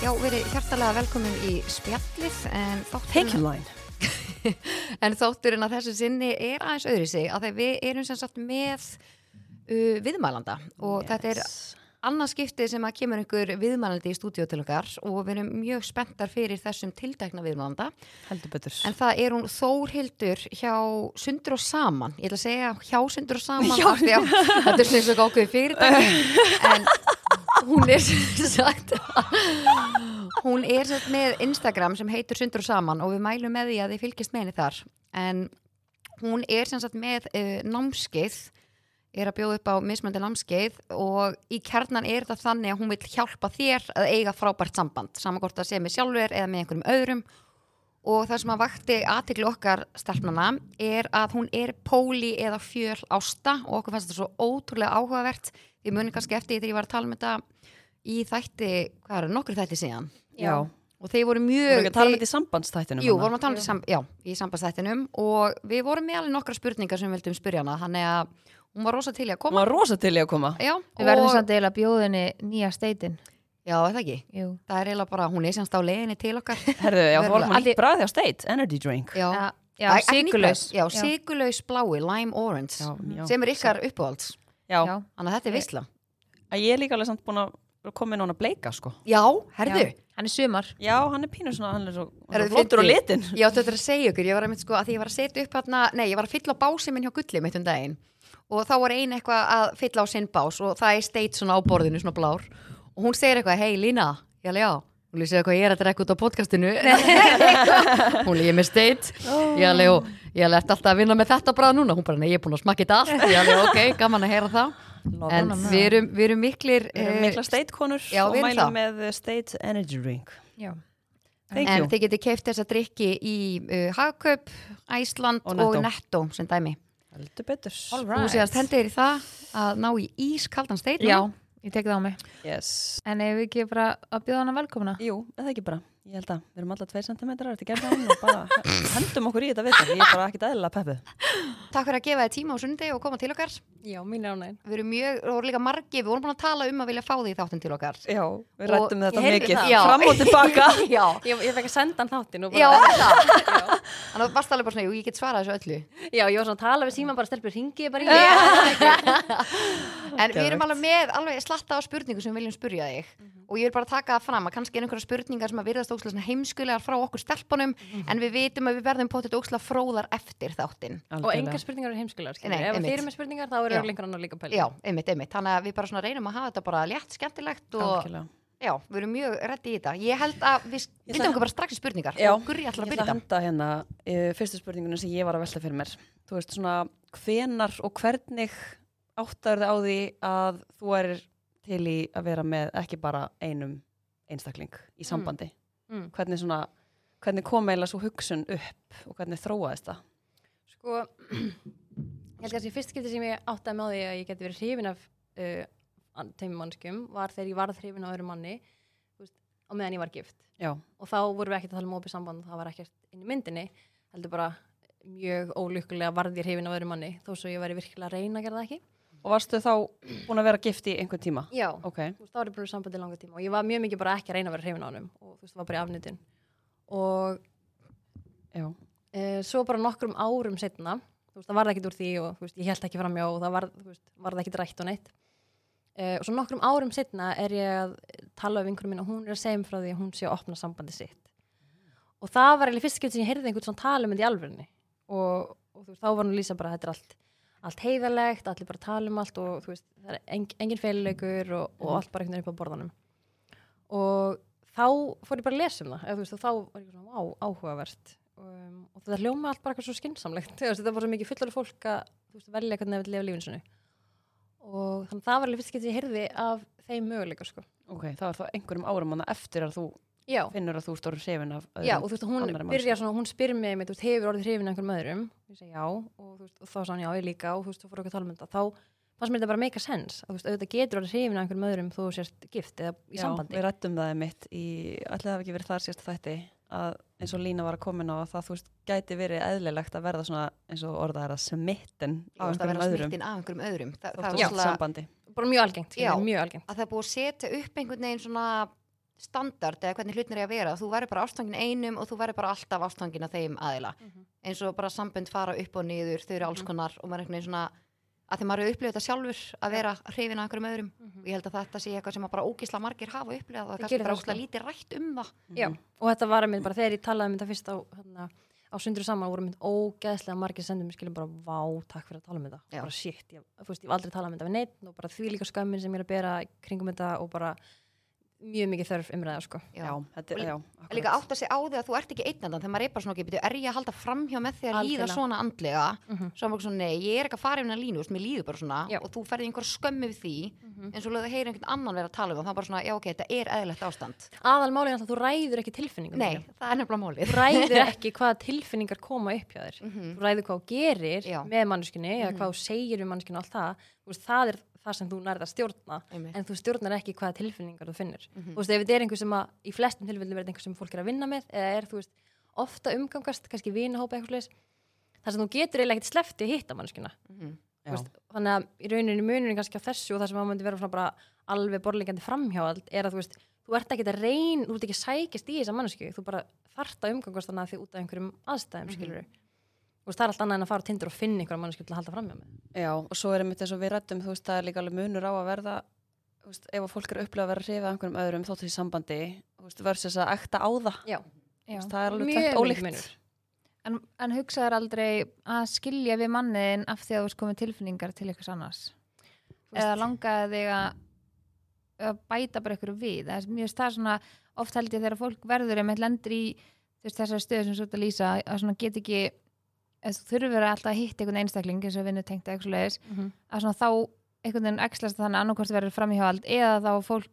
Já, verið hjartalega velkomin í spjallið en þátturinn, en þátturinn að þessu sinni er aðeins öðru sig að þegar við erum sem sagt með uh, viðmælanda. Og þetta er annað skiptið sem að kemur einhver viðmælandi í stúdíu til okkar og við erum mjög spenntar fyrir þessum tildækna viðmælanda. Heldur betur. en það er hún Þórhildur hjá Sundur og Saman. Ég ætla að segja hjá Sundur og Saman þetta er svona eins og ákveði fyrirtæki. En hún er sagt hún er sagt með Instagram sem heitur Sundur og Saman og við mælum með því að þið fylgist með henni þar. En hún er sagt með uh, námskeið er að bjóða upp á mismöndi námskeið og í kjarnan er þetta þannig að hún vil hjálpa þér að eiga frábært samband saman hvort það sé með sjálfur eða með einhverjum öðrum. Og það sem að vakti aðtikli okkar stelpnana er að hún er póli eða fjöl ásta og okkur fannst þetta svo ótrúlega áhugavert ég muni kannski eftir því þegar ég var að tala um þetta í þætti, hvað er nokkur þætti síðan Já. og þeir voru mjög erum ekki að tala um þetta í sambandstættinum. Jú, vorum að tala um þetta í sam- já, í sambandstættinum og við vorum með alveg nokkra spurningar sem við vildum spyrja hana þannig að hún var rosa til í að Hún koma var rosa til í að koma. Já, Við verðum og, samt eiginlega bjóðinni nýja steitin. já, er það ekki Jú. Það er eiginlega bara, hún er semst á leiðinni til okkar Herðu, já, þú vorum að líka bræði á State, Energy Drink. Já, sigurlaus blái, lime orange Já, já. sem er ykkar uppáhalds Já, Já. Þannig að þetta er veistla að ég er líka alveg samt búin að koma inn á hann að bleika, sko. Já, herðu Já. Hann er sumar. Já, hann er pínu svona, hann er svo, flottur fyndið? litin. Já, þetta er að segja ykkur, ég var að mynd sko að því ég var að setja upp hérna, nei, ég var að fylla á bási minn hjá gulli mitt um daginn og þá var ein eitthvað að fylla á sinn bás og það er steit svona á borðinu, svona blár og hún segir eitthvað, hei Lína, já, já hún lýsir eitthvað, ég er að drekka út á podcastinu? Hún líði með steit ég alveg, og ég alveg eftir alltaf að vinna með þetta bara núna, hún bara, nei, ég er búin að smakka þetta allt. Ég alveg, ok, gaman að heyra það. En Lofana. við erum, við erum miklir Við erum eh, mikla State konur já, og við erum mælum með eh, State Energy Drink. Já. Thank en þið getið keift þessa drikki í uh, Hagkaup, Æsland Og og Netto. Netto sem dæmi. Þú séðast hendur í það að ná í ískaldan steit Já, ég tek það á mig. Yes. En ef við ekki bara að bjóða hana velkomna? Jú, eða ekki bara. Ég held að við erum alltaf 2 cm þetta gerði hann og bara hendum okkur í þetta viðtal. Ég er bara ekkit eðlilega peppuð. Takk fyrir að gefa þið tíma á sundi og koma til okkar Já, mín er ánægin. Við erum mjög, og líka margi, við vorum búin að tala um að vilja fá því í þáttin til okkar Já, við Og rættum þetta ég mikið. það. Já. Fram og tilbaka. Já, Ég, ég fekk að senda hann þáttinn og já, bara, það Þannig að varst alveg bara svona, jú, ég get svarað þessu öllu já, ég var svona að tala við síman bara stelpur hringið bara í mig. En við erum alveg með alveg slatta á spurningu sem við viljum spurja þig og ég vil bara taka það fram að kannski er einhverja spurningar sem að virðast ókslega heimskulegar frá okkur stelpunum en við vitum að við verðum potið ókslega fróðar eftir þáttin og engar spurningar er heimskulegar. Ef þeir eru með spurningar þá er örugglega einhver annar líka að pæla. Já, einmitt, einmitt, þannig að við bara svona reynum að hafa þetta bara létt, skemmtilegt og Algjörlega. já, við erum mjög reddi í þetta Ég held að við vindum okkur bara strax í spurningar Já, og gurri Ég ætla byrja að henda hérna uh, fyrstu spurningunum sem ég var að velta fyrir mér. Þú veist svona hvenar og hvernig áttar þið á því að þú er til í að vera með ekki bara einum einstakling í sambandi. Mm. Hvernig svona, hvernig kom eiginlega svo hugsun upp og hvernig þróaðist það? Sko, ég held að þessi fyrst skipti sem ég áttaði með á því að ég geti verið hrifin af uh, an- tveimur mannskjum var þegar ég varð hrifin af öðru manni veist, á meðan ég var gift. Já, Og þá vorum við ekkert að tala um opið samband, það var ekkert inn í myndinni, heldur bara mjög ólukkulega varð ég hrifin af öðru manni, þó svo ég væri virkilega að reyna að gera það ekki. Og varstu þá búin að vera gift í einhvern tíma? Já, Ok, þú veist, þá var ég búin að sambandi í langa tíma og ég var mjög mikið bara ekki að reyna að vera hrifin á honum og þú veist, það var bara í afnýtun og e, svo bara nokkrum árum setna, þú veist, það varð ekkit úr því og veist, ég held ekki framjá og það varð, þú veist, varð ekkit rætt og neitt. E, og svo nokkrum árum setna er ég að tala við vinkurum mín og hún er að segja mér frá því að hún sé að opna sambandi sitt. Og það var eiginlega fyrst skipt sem ég heyrði einhvern svona tala að að allt heiðalegt, allir bara tala um allt og þú veist, það er eng, engin feililegur og, og allt bara einhvern veginn upp á borðanum. Og þá fór ég bara að lesa um það eða, þú veist, og þá var ég svona, á, áhugavert. Um, og það hljóma allt bara eitthvað svo skynnsamlegt þú veist, þetta var svo mikið fullari fólk að veist, velja hvernig það vil lifa lífinu sinu og þannig að það var alveg fyrst getið ég heyrði af þeim möguleika sko. ok, það var þá einhverjum árum eftir að þú já, finnur að þú stóru hrifin af já, og þú veist, hún byrja svona, hún spyr mig einmitt, þú veist, hefur orðið hrifin af einhverjum öðrum? Ég segi já, og, þú veist, og þá sá hann já, ég líka. Og þú veist, þú fór okkur að tala um þetta þá fannst mér þetta bara make a sense. Að þú veist, auðvitað getur orðið hrifin af einhverjum öðrum þú sérst gift eða í Já, sambandi. við rættum það mitt í, allir það hafi ekki verið þar sérst þætti að eins og Lína var að koma að það þú veist gæti verið eðlilegt að verða svona eins og orðað er að smitten á að einhverjum vera öðrum. smittin af einhverjum öðrum. Þa, það er svolítið sambandi. Bara mjög algengt, Já. mjög algengt. Að það er búið að setja upp einhvern veginn svona standard eða hvernig hlutin er að vera. Þú verður bara ástfangin einum og þú verður bara alltaf ástfangin af þeim aðila. Eins og bara sambönd fara upp og niður þau eru alls konar og maður er einhvern veginn svona að því maður hefur upplifað þetta sjálfur að vera hrifin að einhverjum öðrum. Og ég held að þetta sé eitthvað sem að bara ógisla margir hafa upplifað og Það kannski bara það, sko. lítið rætt um það. Já, og þetta var einmitt bara þegar ég talaði um þetta fyrst á, hérna, á sundur saman voru mynd ógeðslega margir sendum mér skilum bara vá, takk fyrir að tala um þetta. Bara shit, ég, þú veist, ég hef aldrei talað um þetta við neitt og bara því líka skömmin sem ég er að bera kringum þetta og bara mjög mikið þörf umræða sko. Já, þetta er, já, líka átt að segja á því að þú ert ekki einnandan þegar maður er bara svona, byrju, er ég að halda framhjá með því að líða svona andlega Mhm. svo er maður svona, nei, ég er ekki að fara yfir línu, þú veist, mér líður bara svona Já. og þú ferði einhver skömmi við því Mhm. eins og lögðu að heyra einhvern annan vera að tala um það þá bara svona, já ok, þetta er eðlilegt ástand aðalmálið er alltaf að þú ræður ekki tilfinningum Nei, þínum. það er nefnilega málið þú ræður ekki hvaða tilfinningar koma upp hjá þér Mhm. þú ræður hvað þú gerir með manneskunni eða Mhm. hvað þú segir við manneskinu og allt það það er það sem þú nærð að stjórna Einmitt. en þú stjórnar ekki hvaða tilfinningar þú finnir Mhm. þú veist, ef þetta er einhver sem að í flestum tilfellum er þetta einhver sem fólk er að vinna með eða er, þú veist, ofta umgangast kannski vinahópa eitthvað slags þar sem þú getur eiginlega ekkert slefti að hitta manneskuna Mhm. já. veist, þannig að í rauninni munurinn kannski á þessu og það sem að myndi vera bara alveg borlingandi framhjáald er að þú veist, þú ert ekki að reyn, þú ert ekki að sækjast í þessa mannesku, þú bara þarft að umgangast þannig að því út af einhverjum aðstæðum mm Mhm. Veist, það er allt annað en að fara tindur og finna einhverja mannesku til að halda framhjá með Já, og svo er einmitt eins og við rættum, þú veist, það er líka alveg munur á að verða, þú veist, ef að fólk er að upplega að vera hrifið af einhverjum öðrum þóttu því sambandi, þú veist, versus að ekta á það, Já, veist, það er alveg tveitt ólíkt. munur. En, en hugsaður aldrei að skilja við manniðin af því að þú veist komið tilfinningar til ykkur annars? Eða langaði þig að, að bæta bara ykkur við? Það er mjög stað svona, oft held ég þegar fólk verður einmitt lendur í þessari stöðu sem svo að lýsa að svona get ekki, þurfur alltaf að hitta einhvern einstakling eins og vinnu tengt eitthvað svoleiðis, Mhm. að svona þá einhvern veginn ekslast þannig annarkvort verður framhjáhald eða þá fólk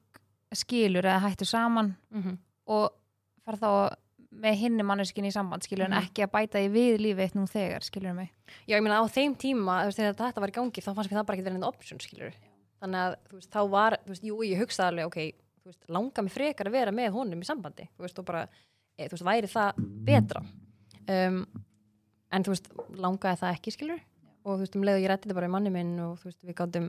skilur eða hættur saman Mhm. og fara þá með hinni manneskinni í samband skilur Mhm. en ekki að bæta í við lífið eitt nú þegar skilur mig Já, ég meina á þeim tíma, veist, þegar þetta var í gangi þá fannst mér það bara ekki verið enn option, skilur þannig að, veist, þá var, veist, jú, ég hugsaði alveg, ok, langa mig frekar að vera með honum í sambandi, og bara e, væri það betra um, en þú veist langaði það ekki, skilur og þú veist, um leið og ég rætti þetta bara í manni minn og þú veist, við gátum,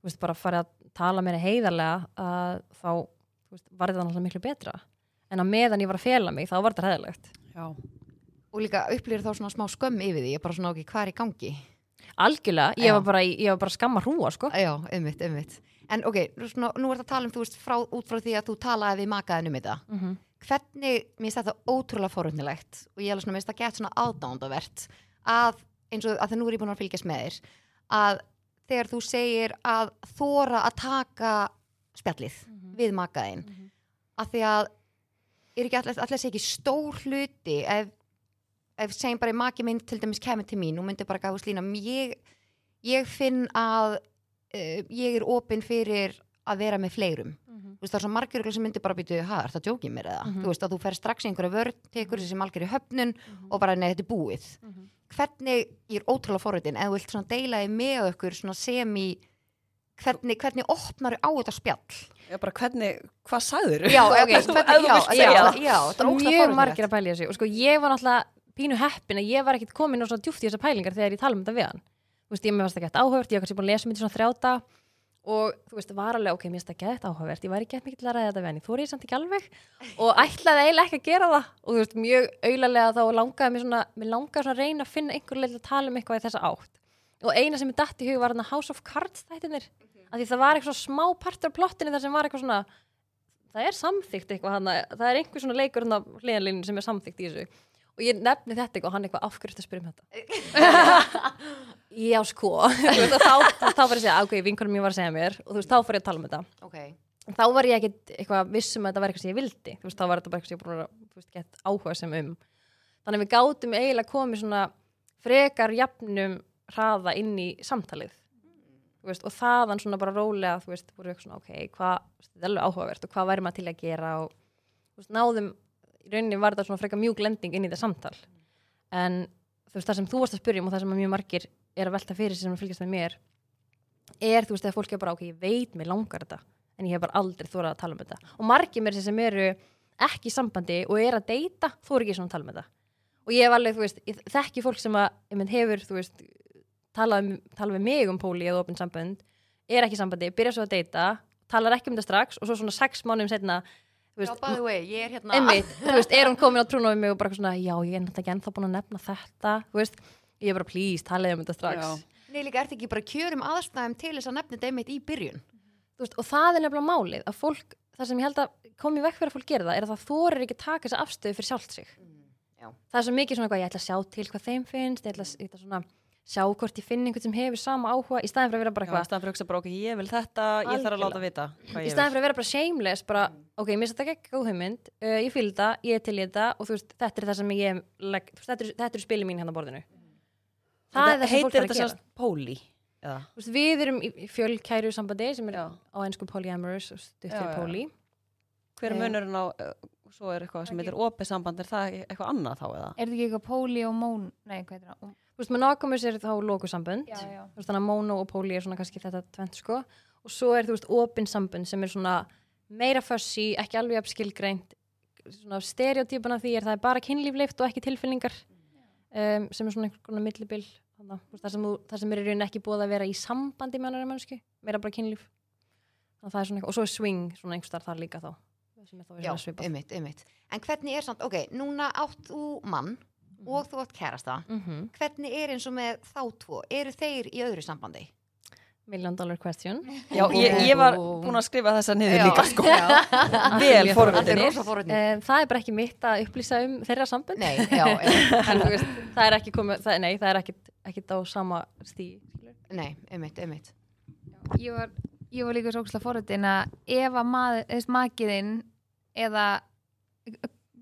þú veist, bara farið að tala meira heiðarlega að þá, þú veist, var þetta náttúrulega miklu betra. En að meðan ég var að fela mig, þá var þetta hæðilegt Já, og líka upplýður þá svona smá skömm yfir því ég bara svona, ok, hvað er í gangi? Algjörlega, ég Já. var bara, í- ég var bara að skamma hrúa, sko. Já, ummitt, ummitt en ok, svona, nú er þetta að tala um, þú veist, frá, út frá því að þú talaði við makaðin um þetta. Mm hvernig, mér finnst þetta ótrúlega forutnilegt og ég alveg finnst það gett svona aðdándavert að, eins og að það nú er ég búin að fylgjast með þér að þegar þú segir að þóra að taka spjallið við makaðin Mhm. að því að er ekki allir, allir sé ekki stór hluti ef, ef segjum bara í maki minn til dæmis kemur til mín og myndi bara gáðu slína. Ég, ég finn að uh, ég er opinn fyrir að vera með fleirum. Mhm. þú veist það er svo margir sem myndi bara býtu ha, er það djókið mér eða, Mhm. þú veist að þú fer strax í einhverja vörn, tekur þessi malgir í höfnun og bara nei, þetta er búið. Mhm. hvernig, ég er ótrúlega forritin ef þú vilt svona deila þig með okkur svona sem í hvernig, hvernig opnar á þetta spjall? Já bara hvernig, hvað sagður já, ok, Ef þú hvernig, já, já, já, það. er ótrúlega mjög margir að pæla í þessu og sko ég var náttúrulega pínu heppin að ég var ekkit komin og svona djúft í þessar pælingar þegar ég tala um þetta við hann þú veist, ég með varst ekki eftir áhugavert, ég var kannski búin að lesa myndi svona þrjáta og þú veist, var alveg, ok, mér finnst það gett áhugavert ég var ekki mikið til að ræða þetta við hann, ég þóri ég samt ekki alveg og ætlaði eiginlega ekki að gera það og þú veist, mjög auðlega þá langaði mér svona, mér langaði svona að reyna að finna einhver leil að tala um eitthvað í þessa átt. Og eina sem ég datt í hug var hann House of Cards þættinir, af því það var eitthvað smá partur af plottinu þar sem var eitthvað svona það er samþykkt eitthvað hann það er einhver svona leikur hann á hliðanlínu sem er samþykkt í þessu. Og ég nefni þetta eitthvað og hann eitthvað afhverjast að spyrja um þetta já sko. Veist, þá, þá var ég að segja, ok, vinkunum mér var að segja mér. Og þú veist, þá fór ég að tala um þetta. Okay. þá var ég ekkit eitthvað vissum að þetta var eitthvað sem ég vildi. Þú veist, þá var þetta bara eitthvað sem ég búin að þú veist, gett áhuga sem um. Þannig að við gátum eiginlega komið svona frekar jafnum hraða inn í samtalið. Þú veist, og þaðan svona bara rólega þú veist, voru eitthvað svona, ok, hvað þetta er alveg áhugavert og hvað væri maður til að gera og veist, náðum í rauninni var þetta svona frekar mjúk lending inn í þetta samtal. En þú veist, það sem þú varst að spyrja um og það sem mjög margir er að velta fyrir sem að fylgjast með mér er, þú veist, þegar fólk er bara, ok, ég veit mér langar þetta en ég hef bara aldrei þórað að tala um þetta. Og margir mér sem eru ekki í sambandi og er að deyta, þóra ekki svona að tala um þetta. Og ég hef alveg, þú veist, þekki fólk sem að, mynd, hefur, þú veist talað um, tala við mig um póli eða opinn sambönd, er ekki í sambandi, byrja svo að deyta talar ekki um þetta strax og svo svona sex mánum setna þú Já, veist, by the way, ég er hérna. einmitt, þú veist, er hún komin á trúna við mig og bara svona, já, ég er náttúrulega ekki ennþá búin að nefna þetta, þú veist, ég er bara, please, talaði um þetta strax, Já. Nei, líka ert ekki bara kjörum aðstæðum til þess að nefna þetta einmitt í byrjun þú veist, og það er nefnilega málið, að fólk, það sem ég held að komi vekk fyrir að fólk gera það, er að það þorir ekki að taka þessa afstöðu fyrir sjálft sig. Já. Það er svo mikið svona eitthvað, ég ætla að sjá til hvað þeim finnst, ég ætla, að- ég ætla svona sjá hvort ég finn einhvern sem hefur sama áhuga, í staðin fyrir að vera bara eitthvað, staðan fyrir að hugsa bara, ok, ég vil þetta, ég þarf að Algjörlega. láta vita hvað í ég staðin fyrir að vera bara shameless bara, ok, mér finnst þetta ekki góð hugmynd uh, ég fylg þetta, ég er til í þetta og þú veist, þetta er það sem ég legg, þú veist, þetta, er, þetta er spili mín hérna á borðinu það heitir þetta sérst póli. Veist, við erum í fjölkæru sambandi sem er Já. á einsku polyamorous og stutt Já, fyrir já. poly Hver er Eh. munurinn á, uh, svo er eitthvað sem heitir opið samband, er það eitthvað annað þá eða? Er þetta ekki eitthvað póli og món Nei, hvað er það? þú veist, monogamous er þá já. þú veist, þannig að mono og poly er svona kannski þetta tvent sko og svo er þú veist opin sambönd sem er svona meira fussi, ekki alveg upp skilgreint svona stereotypuna því er það er bara kynlífleift og ekki tilfinningar um, sem er svona einhvern konar millibil þannig, þú veist, það, sem, sem er í rauninni ekki búið að vera í sambandi með annari mannsku, meira bara kynlíf. Svona eitthvað, og svo er swing svona einhver starf þar líka þá Já, einmitt, einmitt. En hvernig er samt, ok, núna átt þú mann og þú átt kærasta. Mm Hvernig er eins og með þá tvo? Eru þeir í öðru sambandi? Million dollar question. Já, ég, ég var búin að skrifa þessa niður Já. líka, sko. Já. Vel forvitin um, það er bara ekki mitt að upplýsa um þeirra sambönd. Nei, já, en þú veist, það er ekki komið, það, nei, það er ekkit, ekkit á sama stíð Nei, einmitt, einmitt. Ég var, ég var líka svo ókslega forritin að ef að þess makiðinn eða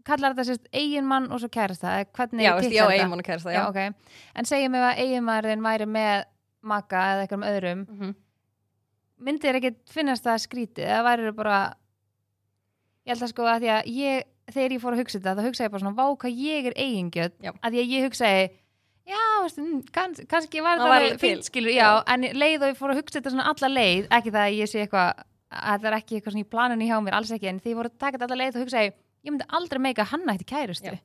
kallar þetta sérst eigin mann og svo kærasta já, veist, titlar já, þetta? eiginmann og kærasta, já, já, ok, en segjum ef að eiginmaðurinn væri með maka eða eitthvað um öðrum Mhm. myndi þér ekki finnast það skrítið eða væri þér bara ég held að sko að því að ég þegar ég fór að hugsa þetta, þá hugsa ég bara svona vá hvað ég er eigingjöld, Já. að því að ég hugsaði já, veistu, mm, kann, kannski var Það fínt skilur, já, en leið og ég fór að hugsa þetta svona alla leið, ekki það að ég sé eitthvað að það er ekki eitthvað svona í planinu hjá mér alls ekki, en því ég voru að taka þetta alla leið þá hugsaði ég, ég myndi aldrei meika hann ætti kærustu Já.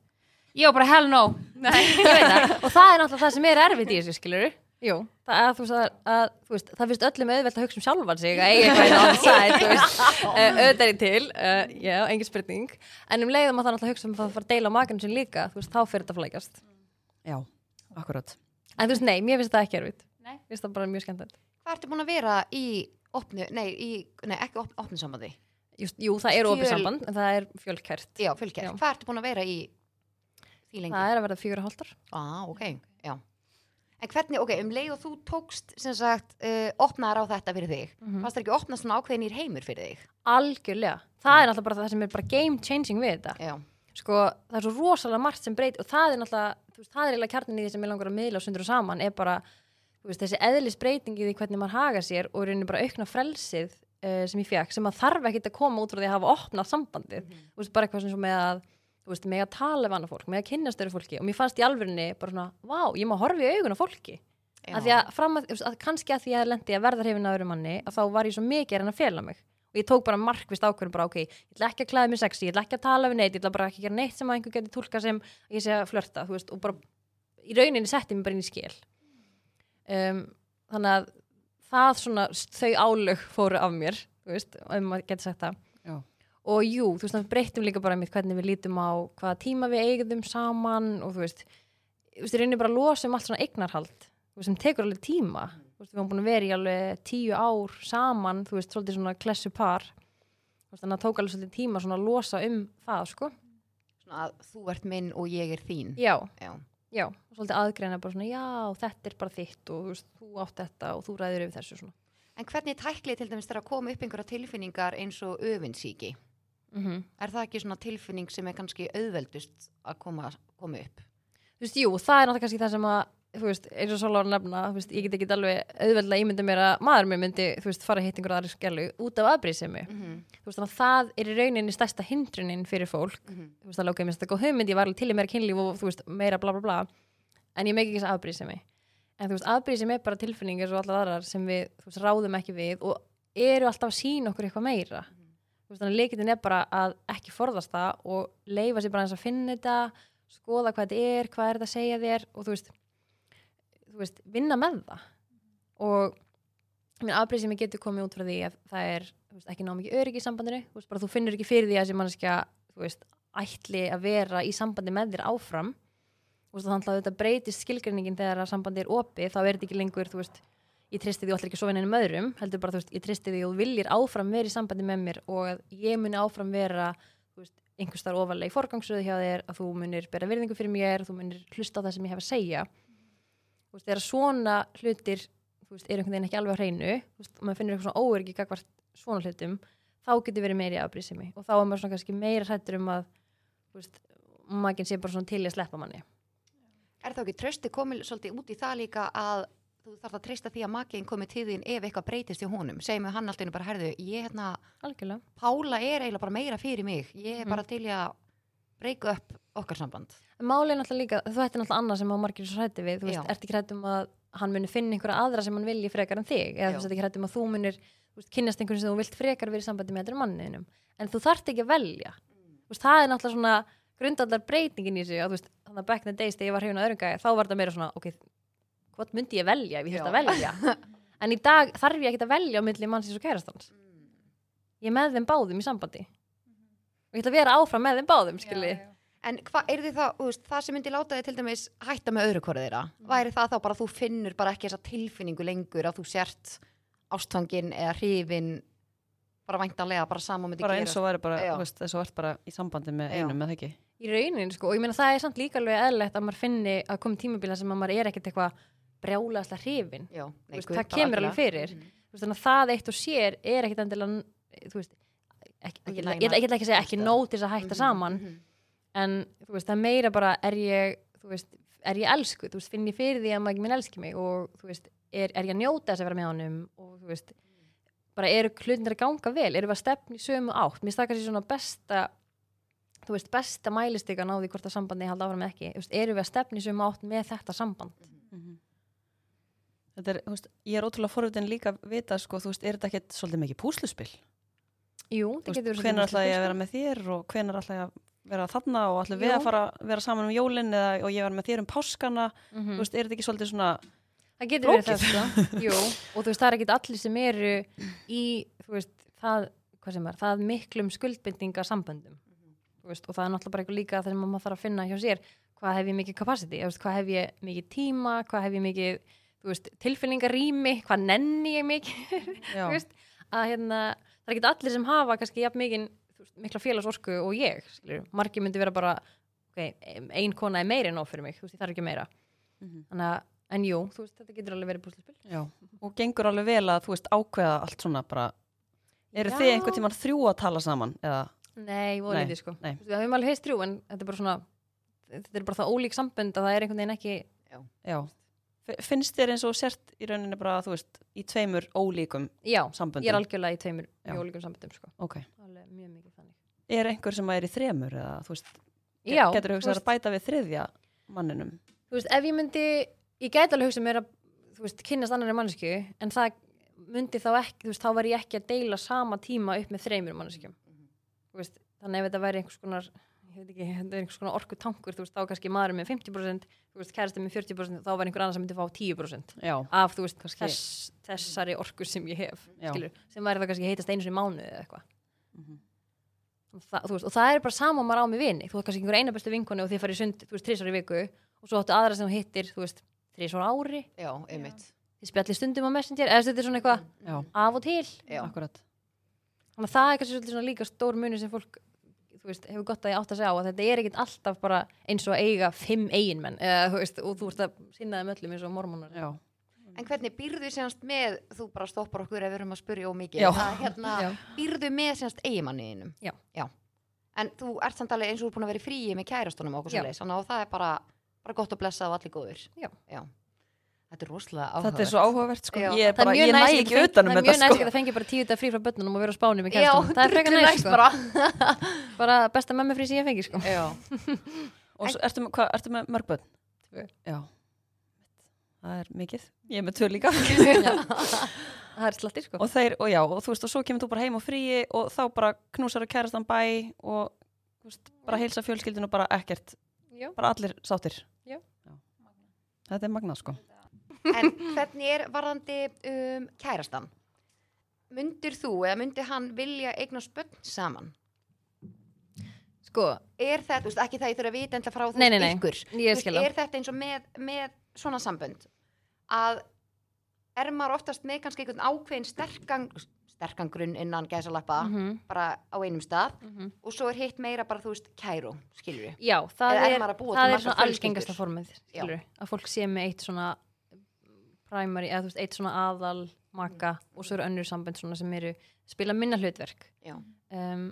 ég var bara hell no Nei, ég veit það. og það er náttúrulega það sem er erfitt í þessu skilur Jú, það, að, þú veist, að, þú veist, það finnst öllum auðvelt að hugsa um sjálfan sig að eiga eitthvað það sæt uh, auðvitað er ég til, uh, já, engin spurning. En um leiðum að það náttúrulega hugsa um að fara að deila á makanum sin líka, þú veist, þá fyrir þetta að flækast Já, akkurat. en þú veist, nei, mér finnst það ekki erfitt. Nei. mér finnst það bara mjög skemmtilegt. Hvað ertu búin að vera í opnu, nei, í, nei ekki op, opnu sambandi? Just, Jú, það er opið Fjöl- samband, en það er fjölkært. Já, fylgir, Já. En hvernig, ok, um leið og þú tókst sem sagt, uh, opnaðar á þetta fyrir þig Mhm. fannst það ekki opnað svona ákveðinir heimur fyrir þig? algjörlega, það er náttúrulega bara það sem er bara game changing við þetta. Já, sko, það er svo rosalega margt sem breyt og það er þú veist, það er eiginlega kjarnin í því sem ég langar að miðla og sundur og saman er bara, veist, þessi eðlisbreyting í því hvernig maður haga sér og rauninni bara aukna frelsið uh, sem ég fekk sem að þarf ekkit að koma út frá því að hafa opnað sambandið, þú veist, bara eitthvað sem þú veist, með að tala við annað fólk, með að kynnast öru fólki. Og mér fannst í alvörinni bara svona, vá, ég má horfa í augun á fólki. Að því að, að, að kannski að því að ég lendi að verða hrifin að öðru manni að þá var ég svo mikið reyna að fela mig. Og ég tók bara markvist ákvörðum bara ok, ég ætla ekki að klæða mig sexy, ég ætla ekki að tala við neitt ég ætla bara ekki að gera neitt sem að einhver geti tólka sem ég sé að flörta, þú veist, og bara í rauninni setti mig bara inn í skil. Um, þannig að það svona, þau álög fóru af mér, þú veist, ef maður geti sagt það. Já. Og jú, þú veist, það breyttum líka bara mitt hvernig við lítum á hvaða tíma við eigðum saman og þú veist, þú veist, í rauninni bara losum allt svona eignarhald, sem tekur alveg tíma, þú veist, við erum búin að vera í alveg tíu ár saman, þú veist, svolítið svona klessu par, þú veist, þannig að tók alveg svolítið tíma svona að losa um það, sko. Svona að þú ert minn og ég er þín Já, Já, já, svolítið aðgreina bara svona, já, þetta er bara þitt og þú veist, þú átt þetta og þú ræður yfir þessu svona. En hvernig tæklið til dæmis þegar að koma upp einhverja tilfinningar eins og öfinsíki? Mm Er það ekki svona tilfinning sem er kannski auðveldust að koma, koma upp? Þú veist, jú, það er náttúrulega kannski það sem að, þú veist, eins og að nefna, þú veist, ég get ekki alveg auðveldlega ímynda mér að maður mér myndi, þú veist, fara að hitta einhverja aðri skjælu út af aðbrísemi. Mm -hmm. Þú veist, þannig að það er í rauninni stærsta hindrunin fyrir fólk. Þú veist, alveg, ok, mér þetta góð hugmynd, ég var alveg til í meira kynlíf og, þú veist, meira bla bla bla, en ég meik ekki þess aðbrísemi. En þú veist, aðbrísemi er bara tilfinning eins og allar aðrar sem við, þú veist, ráðum ekki við og eru alltaf að sína okkur eitthvað meira. Veist, þannig að leikitin er bara að ekki forðast það og leifa sér bara eins að finna þetta, skoða hvað þetta er, hvað er þetta að segja þér og þú veist, þú veist vinna með það. Og mér afbreyð sem ég getur komið út frá því að það er veist, ekki ná mikið öryggi í sambandinu þú, veist, þú finnur ekki fyrir því að þú veist, ætli að vera í sambandi með þér áfram. Þannig að þetta breytist skilgreiningin þegar að sambandi er opið þá er þetta ekki lengur þú veist, ég tristi því ætla ekki að sofa neinum öðrum heldur bara þú veist, ég tristi því og viljir áfram vera í sambandi með mér og að ég muni áfram vera þú veist, einhvers þar ofalega í forgangsröðu hjá þér að þú munir bera virðingu fyrir mér þú munir hlusta á það sem ég hef að segja. Þú veist, þegar svona hlutir þú veist, er einhvern veginn ekki alveg á hreinu þú veist, maður finnur eitthvað svona óöryggi gagvart svona hlutum, þá getur verið meiri afbrísimi og þá er maður svona kannski meira hrættur um að þú veist, maginn sé bara svona til að sleppa manni. Er þá ekki trösti komið svolítið út í það líka að þú þarf að treysta því að makiðin komið til þín ef eitthvað breytist í honum. Segjum við hann alltaf einu bara, herðu, ég hérna algjörlega, Pála er eiginlega bara meira fyrir mig. Ég er Mhm. bara til í að breyka upp okkar samband. En máli er náttúrulega líka þú ætti náttúrulega annað sem á margir svo hrætti við. Þú veist, ert ekki hrætt um að hann muni finna einhverja aðra sem hann vilji frekar en þig? Eða þú veist, ekki hrætt um að þú munir veist, kynnast einhverjum sem þú vilt frekar vera í sambandi með þetta manninum, en þú þarft ekki að velja. Þú veist, það er náttúrulega svona grundallar breytingin í sig að þú veist, þannig að back in the days þegar ég var hrifin á öðrum gæði, þá var þetta meira svona ok, hvað myndi ég velja ef ég þurfti að Já. velja? En í dag þarf ég ekki að velja á milli mannsins og kærastans. Ég er með þeim báðum í sambandi. Og ég ætla að vera áfram með þeim báðum skilji. En hvað er því það, veist, það sem myndi láta þig til dæmis hætta með öðru hvora þeirra væri það þá bara að þú finnur bara ekki þessa tilfinningu lengur að þú sért ástfangin eða hrifin bara væntanlega bara sama myndi bara gera eins og væri bara, Já. veist, eins og ert bara í sambandi með Já. einum, eða ekki? Í raunin sko, og ég meina það er samt líka alveg eðlilegt að maður finni að koma tímabíla sem að maður er ekkert eitthvað brjálaðslega hrifin. Já, Þú nei, veist, það kemur alveg fyrir. Þú veist, þannig að það eitt og sér er ekkert endilega þú veist, ekki, Ekki ekki, ég, ég ætla ekki að segja ekki nóg til þess að hætta Mhm, saman mhm. en þú veist, það er meira bara er ég, þú veist, er ég elsku þú veist, finn ég fyrir því að maður minn elski mig og þú veist, er, er ég að njóta þess að vera með honum og þú veist, bara eru hlutinir að ganga vel, eru við að stefna í sömu átt. Mér stakar sér svona besta þú veist, besta mælistikan á því hvort að sambandi halda áfram ekki, eru við að stefna í sömu átt með þetta samband? Þetta er, veist, ég er ótrúlega forvitin líka að vita, sko, þú veist, er þetta ekkert svolítið mikið púsluspil? Jú, veist, getur svolítið ætla ég að vera með þér og hvenær ætla ég að vera þarna og ætla við að fara vera saman um jólin eða og ég var með þér um páskana, Mhm. þú veist, er þetta ekki svolítið svona, Það getur verið það sko. Jú, og þú veist, það er ekki allir sem eru í, þú veist, það, hvað sem er, það miklum skuldbindinga samböndum. Þú veist, og það er náttúrulega bara það veist, tilfinningarými, hvað nenni ég mikið, já, veist, að hérna, það er ekki allir sem hafa kannski jafn mikið, mikla félagsorku og ég, skilur, margir myndi vera bara, ok, ein kona er meira en nóg fyrir mig, þú veist, ég þarf ekki meira. Mhm. Þannig að, en jú, þú veist, þetta getur alveg verið búslispil. já, og gengur alveg vel að, þú veist, ákveða allt svona bara, eru Já. þið einhvern tímann þrjú að tala saman, eða, Nei, voru Nei, lítið sko. nei. Við höfum alveg heist þrjú en þetta er bara svona, þetta er bara það ólík sambönd að það er einhvern veginn ekki, já, F- finnst þér eins og sért í rauninni bara, þú veist, í tveimur ólíkum já, samböndum? ég er algjörlega í tveimur Já. mjög ólíkum samböndum sko. Ok, Alveg mjög mikið þannig. er einhver sem er í þremur eða, þú veist, Já, getur þú hugsað að bæta við þriðja manninum? þú veist, ef ég myndi, ég gæti alveg hugsa mér að, veist, kynnast annari mannesku, en það myndi þá ekki, þú veist, þá var ég ekki að deila sama tíma upp með þreymur manneskjum. Þú veist, þannig ef þetta væri einhvers konar, ég veit ekki, þetta er einhvers konar orku tankur, þú veist, þá kannski maður með 50%, þú veist, kærasti með 40%, þá var einhver annar sem myndi fá 10%. Já, af þú veist þess, þessari orku sem ég hef skilur, sem væri það kannski heitast einu sem mánuði eða eitthvað. Og, það, þú veist, og það er bara sama maður á með vini þú veist kannski einhver eina bestu vinkonu og þið farið sund þú veist, þrísvar í viku og svo áttu aðra sem hittir þú veist, þrísvar á ári. Já, einmitt. Þið spjallir stundum á messenger eða þetta er svona eitthvað af og til. Þannig að það er kannski svolítið svona líka stór muni sem fólk þú veist, hefur gott að ég átt að segja á að þetta er ekkit alltaf bara eins og að eiga fimm eiginmenn eða þú veist, og þú veist að sinna þeim öllum eins og mormónar Já, En hvernig býrðu semst með, þú bara stoppar okkur ef við erum að spyrja ómikið, Já. að hérna, Já. býrðu með semst eigimanniðinum? Já. En þú ert samt alveg eins og þú búin að vera í fríi með kærastunum og okkur Já. svo leis, þannig að það er bara, bara gott að blessa og allir góður. Já. Þetta er rosalega áhugavert. þetta er svo áhugavert, sko. Já. Ég, bara, ég næ ekki fengi- utan um það er þetta, mjög næst sko. að það fengi bara tíu þetta frí frá börnunum og vera á spáni með Já, kærstunum það er frekar næst sko. bara. bara besta mömmu frí sem ég fengi sko. Já. Og svo, ertu, hvað, ertu með mörg börn? Já. Það er mikið. Ég er með tvö líka. það er slatti sko. og þeir, og já, og þú veist, og svo kemur þú bara heim á fríi og þá bara knúsar að kærastan bæ og veist, bara heilsa fjölskyldinu og bara ekkert, Já. bara allir sáttir. Þetta er magnað, sko. En hvernig er varðandi um, kærastan? Myndir þú eða myndir hann vilja eigna spönn saman? Sko, er þetta, þú veist, ekki það ég þurfa að vita enda frá þú Nei, nei, nei. ykkur. Veist, er þetta eins og með, með svona sambönd? Að er maður oftast með kannski einhvern ákveðin sterkan, sterkan grunn innan gæsalappa Mhm, bara á einum stað mhm. og svo er hitt meira bara þú veist kæru, skilur við Já, það Eða er er, það er svona algengasta formið skilur, að fólk sé með eitt svona primary, eða þú veist, eitt svona aðal maka og svo eru önnur sambönd svona sem eru spila minna hlutverk Já. um,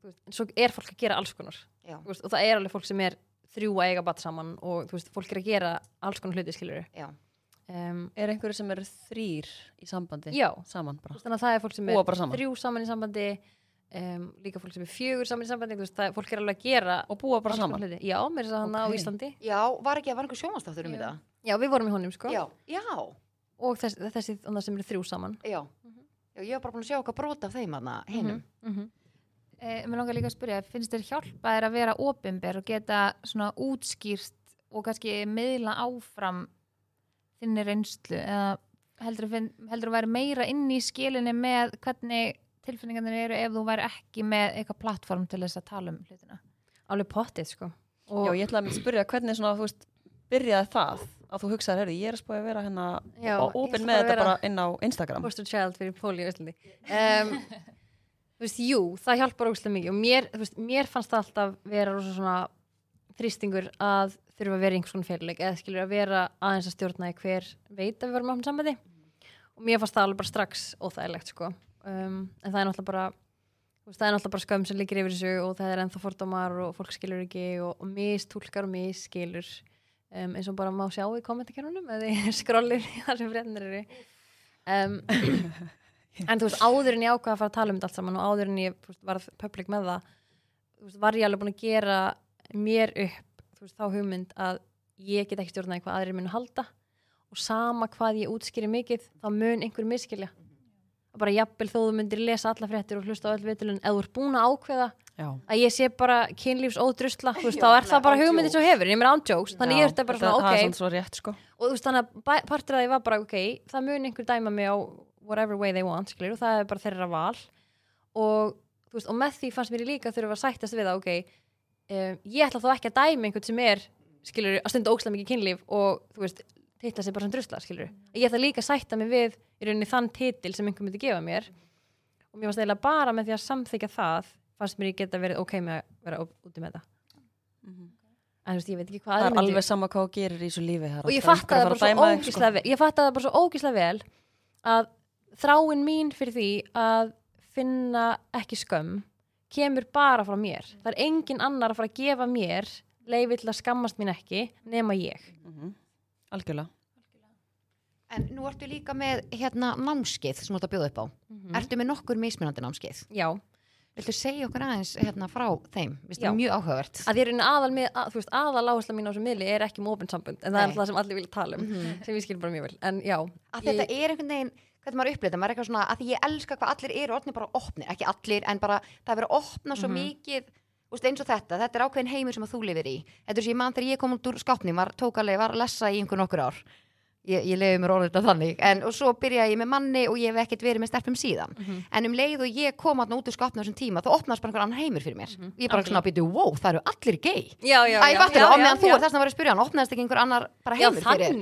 þú veist, en svo er fólk að gera alls konar Já. þú veist, og það er alveg fólk sem er þrjú að eiga batt saman og þú veist, fólk er að gera alls konar hluti skilur Já. um, Er einhverju sem eru þrýr í sambandi? Já, Saman þú bara. veist, þannig að það er fólk sem er saman. þrjú saman í sambandi um, líka fólk sem er fjögur saman í sambandi þú veist, það, fólk er alveg að gera Og búa bara saman. hluti. Já, mér er það okay. á Ok. Íslandi Já, var ekki að var einhver sjómanstáttur um þetta? Já, við vorum í honum sko Já, já, og þess, þessi sem eru þrjú saman já. Já, ég var bara búin að sjá okkar brota af þeim aðna hinnum. mm -hmm. Eh, mér langar líka að spyrja, finnst þér hjálpa þér að vera opinber og geta svona útskýrt og kannski miðla áfram þinni reynslu eða heldur þú væri meira inn í skilinni með hvernig tilfinningarnir eru ef þú væri ekki með eitthvað plattform til þess að tala um hlutina alveg pottið sko Já, og ég ætlaði að spyrja hvernig svona, þú veist, byrjaði það að þú hugsaði, herri, ég er að spója að vera hérna Já, og skal með þetta bara inn á Instagram. poster child fyrir Póli í Íslandi um, þú veist, jú, það hjálpar ógustlega mikið og mér, veist, mér fannst það alltaf vera rosa svona þrýstingur að þurfa að vera einhvers konar fyrirleik eða skilur að vera aðeins að stjórna í hver veit að við varum áfnum sambandi. Og mér fannst það alveg bara strax óþægilegt sko. Um, en það er náttúrulega bara það er náttúrulega bara skömm sem liggur yfir þessu og það er ennþá fordómar og fólk skilur ekki og, og mistúlkar og misskilur um, eins og bara má sjá í kommentarkerunum eða skrollir í það sem frétnir eru. Um, en þú veist áður en ég ákvað að fara að tala um þetta allt saman og áður en ég veist, varð public með það veist, var ég alveg búin að gera mér upp veist, þá hugmynd að ég get ekki stjórnaði hvað aðrir munu halda. Og sama hvað ég útskýri mikið þá mun einhver miskilja bara jafnvel þó þú myndir lesa alla fréttir og hlusta á öll vitilun eða þú ert búin að ákveða Já. að ég sé bara kynlífs ódrusla þú veist, Já, þá er nei, það bara sem þú hefur, ég meina ándjóks þannig ég er bara svona, Það er ok svona svo rétt, sko. og þú veist þannig að partur að því var bara ok, það mun einhver dæma mig á whatever way they want, skilur, og það er bara þeirra val og þú veist, og með því fannst mér líka þurfa að sættast við það, ok um, ég ætla þó ekki að dæma einhvern sem er skilur, að stunda ókslega mikið kynlíf og þú veist, titla sig bara sem drusla, skilur ég ætla líka að sætta mig við í rauninni þann titil sem einhver myndi gefa mér og mér fannst eiginlega bara með því að samþykja það fannst mér ég geta verið ok með að vera úti með það en þú veist, ég veit ekki hvað Það er alveg sama hvað gerir í þessu lífi. og ég það að að svo sko. fattaði það bara svo ógíslega vel að þráin mín fyrir því að finna ekki skömm kemur bara frá mér það er engin annar að fara að gefa mér leiði til að skammast mín ekki nema ég Mhm. Algjörlega. En nú ertu líka með hérna námskeið sem þú ert að bjóða upp á. Mhm. Ertu með nokkur mismunandi námskeið? já, Viltu segja okkur aðeins hérna frá þeim? Vist það mjög áhugavert? að einu aðal, með, að, þú veist, aðal áhersla mín á þessu miðli er ekki um opin sambund en það Nei. er alltaf sem allir vilja tala um Mhm. sem ég skil bara mjög vel, en já Að ég- þetta er einhvern veginn, hvernig maður upplýta, maður er eitthvað svona, að því ég elska hvað allir eru orðnir bara opnir, ekki allir, en bara það er að opna svo Mhm. mikið, þú veist, eins og þetta, þetta er ákveðin heimur sem að þú lifir í. Þetta er svo ég mann þegar ég kom út úr skápni, var tók alveg, var að lesa í einhvern okkur ár. Ég, ég lefi mér orðið þetta þannig, en og svo byrjaði ég með manni og ég hef ekkert verið með stelpum síðan. Mhm. En um leið og ég kom að út úr skápni á þessum tíma, þá opnaðist bara einhver annar heimur fyrir mér. Ég bara svona býtu, wow, það eru allir já, já, Æ, já, fattur já, það, og meðan já, þú já. er þess að vera að spyrja hann, opnaðist ekki einhver annar bara já, heimur fyrir þér?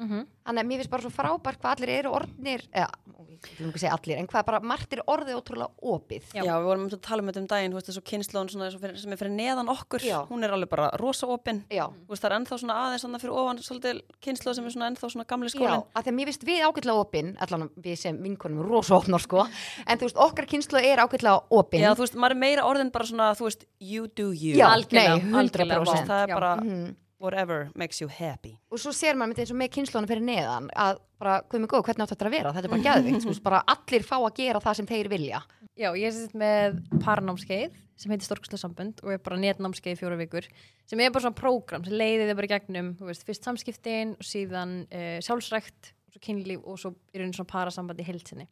Já, Já, Já, algjörlega. er mm þannig að mér finnst bara svo frábært hvað allir eru orðnir, eða, ég vil ekki segja allir, en hvað bara margt er orðið ótrúlega opið. Já. Já, við vorum um að tala um þetta um daginn, þú veist, þessu svona, fyrir, sem er fyrir neðan okkur, Já. hún er alveg bara rosa opinn. Já, Þú veist, það er ennþá svona aðeins þannig fyrir ofan svolítið kynnslóð sem er svona ennþá svona gamli já, skólinn. að því að mér finnst við ágætlega opinn, allan við sem vinkonum rosa opnar, sko, en þú veist, okkar kynslu er ágætlega opinn. Já, þú veist, maður er meira orðin bara svona, þú veist, you do you. Já, algjörlega, nei, 100%. Þú er whatever makes you happy. Og svo sér maður með eins og með kynslunum fyrir neðan, að bara, hvað með góð, hvernig átt þetta að vera, þetta er bara gæðvikt, þú veist, bara allir fá að gera það sem þeir vilja. Já, ég er sett með parnámskeið sem heitir Storkuslega sambund og er bara netnámskeið í fjóra vikur sem er bara svona prógram sem leiði þið bara í gegnum þú veist, fyrst samskiptin og síðan uh, sjálfsrækt og svo kynlíf og svo í raunin svona parasamband í heilsinni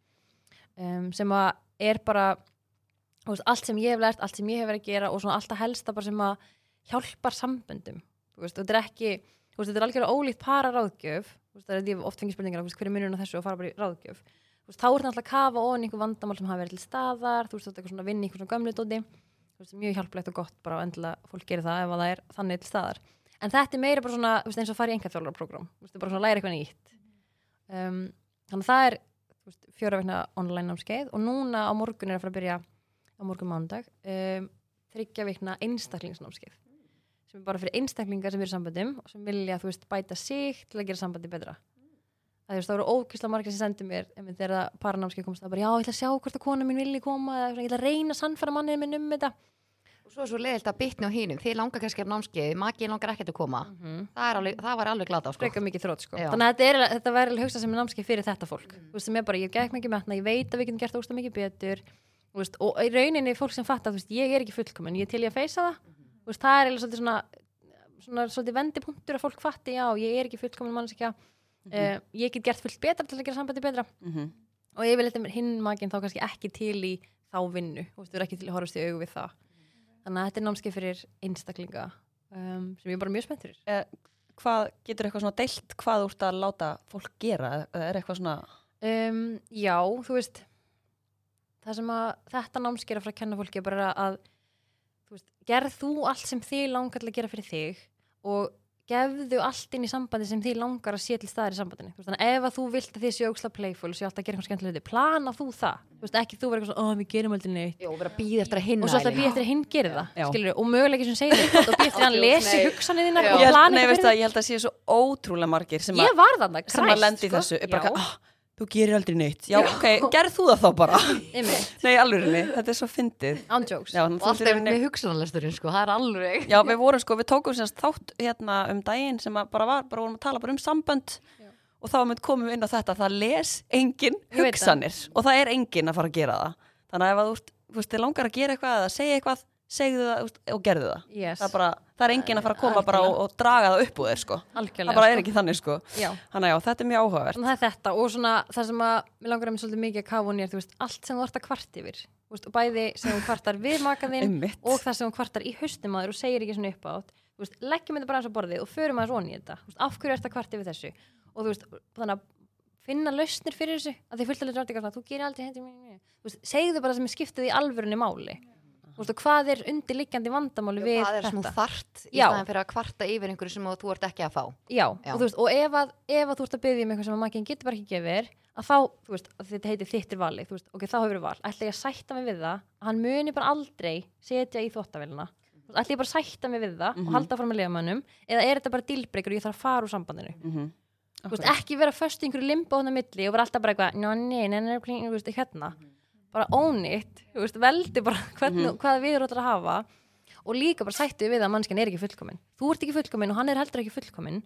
um, sem að er bara þú veist, allt sem ég hef lært, allt sem ég hef verið að gera og svona alltaf helsta bara sem að hjálpar samböndum þú veist, þetta er ekki veist, þetta er algjörlega ólíkt para ráðgjöf það er því hef oft fengið spurningar, þú veist, hver er munurinn á þessu og fara bara í ráðgjöf. Veist, þá er þetta alltaf að kafa ofan í einhver vandamál sem hafa verið til staðar þú veist, þetta er svona að vinna í einhver svona gömlu dóti. Mjög hjálplegt og gott bara og endilega fólk gerir það ef að það er þannig til staðar. En þetta er meira bara svona, eins og að fara í er bara svona að læra eitthvað nýtt. Um, þannig að það er fjóra vegna online námskeið og núna á morgun er að fara að byrja á morgun mánudag um, þryggja vikna einstaklingsnámskeið sem er bara fyrir einstaklingar sem eru samböndum og sem vilja, þú veist, bæta sig til að gera sambandi betra. Að þú veist, það voru ókysla margir sem sendi mér ef þegar það paranámskeið komst það bara, já, ég ætla að sjá hvort að kona mín vilji koma eða ég ætla að reyna að sannfæra mannið minn um þetta. Og svo er svo leiðilt að bitna á hínum þið langar kannski af námskeið, maki langar ekkert að koma. Það, er alveg, það var alveg glata á sko. þrótt sko. Þannig að þetta, er, þetta væri alveg hugsa sem er námskeið fyrir þetta fólk. Þú veist, sem er bara, ég gætt mikið metna, ég veit að við getum gert óslega mikið betur. Veist, og í rauninni fólk sem fattar, ég er ekki fullkomin ég er til í að feysa það veist, það er eiginlega svolítið svona, svona svolítið vendipunktur að fólk fatti, já, ég er ekki fullkomin mannskja, uh, ég get gert fullt betra til að gera sambandi betra. Mhm. og ég vil eitthvað hinn maginn þá kannski ekki til í þá vinnu, þú veist, þú er ekki til að horfast í augu við það. Þannig að þetta er námskeið fyrir einstaklinga um, sem ég er bara mjög spennt fyrir. Er, hvað, getur eitthvað svona deilt hvað þú ert að láta fólk gera? Eða Er eitthvað svona, Um, já, þú veist það sem að þetta námskeið er að fara að kenna fólki er bara að gerð þú allt sem þið langar til að gera fyrir þig og gefðu allt inn í sambandi sem þið langar að sé til staðar í sambandinu. Þú veist, þannig að ef að þú vilt að þið séu óksla playful og séu alltaf að gera eitthvað skemmtilega hluti, plana þú það. Þú veist, ekki þú verður eitthvað svona, ó, við gerum aldrei neitt. Jó, vera að býða eftir að hinna og svo alltaf býð eftir að hinn gerir það skilur, og möguleiki sem segir þetta og býð eftir að hann lesi hugsanir þínar og nei, eitthvað það, ég held að sé svo ótrúlega margir sem, að, lendi í sko. þessu er Já. þú gerir aldrei neitt já, ok, gerð þú það þá bara nei, alvörinni, þetta er svo fyndið Ándjóks. já, og alltaf í með hugsanalesturinn sko, það er alveg Já, við vorum sko, við tókum semst þátt hérna um daginn sem að bara var, bara vorum að tala bara um sambönd Já. og þá komum við inn á þetta, það les engin hugsanir og það er engin að fara að gera það. Þannig að ef að þú, þú veist, þið langar að gera eitthvað eða segja eitthvað, segðu það og gerðu það. yes. Það bara, það er engin að fara að koma bara og, og draga það upp úr þér sko. algjörlega Það bara er sko. ekki þannig sko. Já. Þannig að þetta er mjög áhugavert. Að það er þetta og svona það sem að mér langar að mér svolítið mikið að kafa hún er, veist, allt sem þú ert að kvart yfir veist, og bæði sem þú kvartar við makaðinn og það sem þú kvartar í haustum að þér og segir ekki svona upp átt leggjum þetta bara eins á borðið og förum aðeins onni í þetta veist, af hverju ert að kvarta yfir þessu og þú veist, þannig að finna lausnir fyrir þessu að þið fullt alveg drátt eitthvað, þú gerir aldrei hendi segðu bara sem er skiptið í alvörunni máli þú veist, og hvað er undirliggjandi vandamáli við hvað er þetta þart í staðan fyrir að kvarta yfir einhverju sem þú ert ekki að fá Já, Já. Og, þú veist, og ef, að, ef að þú ert að byggja um eitthvað sem að makinn getur bara ekki gefið að þá, þú veist, að þetta heitir þittir vali þú veist, ok, þá hefur val, ætla ég að sætta mig við það að hann muni bara aldrei setja í þvóttavélina ætla ég bara að sætta mig við það og halda fram að lifa mannum eða er þetta bara dílbreykar og ég þarf að fara úr sambandinu Mm þú veist, ekki vera föst í einhverju limbo á milli og vera alltaf bara eitthvað, ná, nei, nei, nei, nei, hérna bara own it, þú veist, veldi bara hvernig, hvað við erum að hafa og líka bara sættu við að mannskjan er ekki fullkomin. Þú ert ekki fullkomin og hann er heldur ekki fullkomin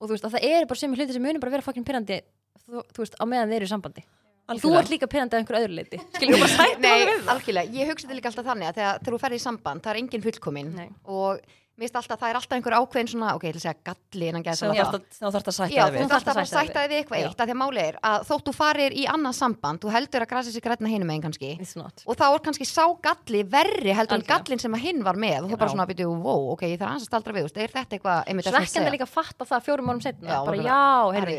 og þú veist, að það er bara sem hluti sem munum bara vera fokkin pyrrandi þú, þú veist, á meðan þeir eru í sambandi. Þú Algjörlega. ert líka pyrrandi að einhverju öðru leiti skilur bara sættu Nei, algjörlega, ég hugsa þetta líka alltaf þannig að þegar, þegar þú ferði í samband, það er engin fullkomin Nei. og mér finnst alltaf, það er alltaf einhver ákveðin svona, ok, ég að segja galli innan gæsa þú Já, þarft að- sem þú þarft að sætta Já, þig þú við. þarft að sætta þig sætta þig við eitthvað eitt að því að máli er að þótt þú farir í annað samband, þú heldur að grasa sér græna hinum megin kannski. It's not. og þá er kannski sá galli verri heldur en gallin sem að hinn var með. Og þú bara svona byrju, wow, ok, ég þarf að staldra við, þú veist, er þetta eitthvað einmitt það svekkjandi segja? líka að fatta það fjórum árum setna Já, bara já, Herri,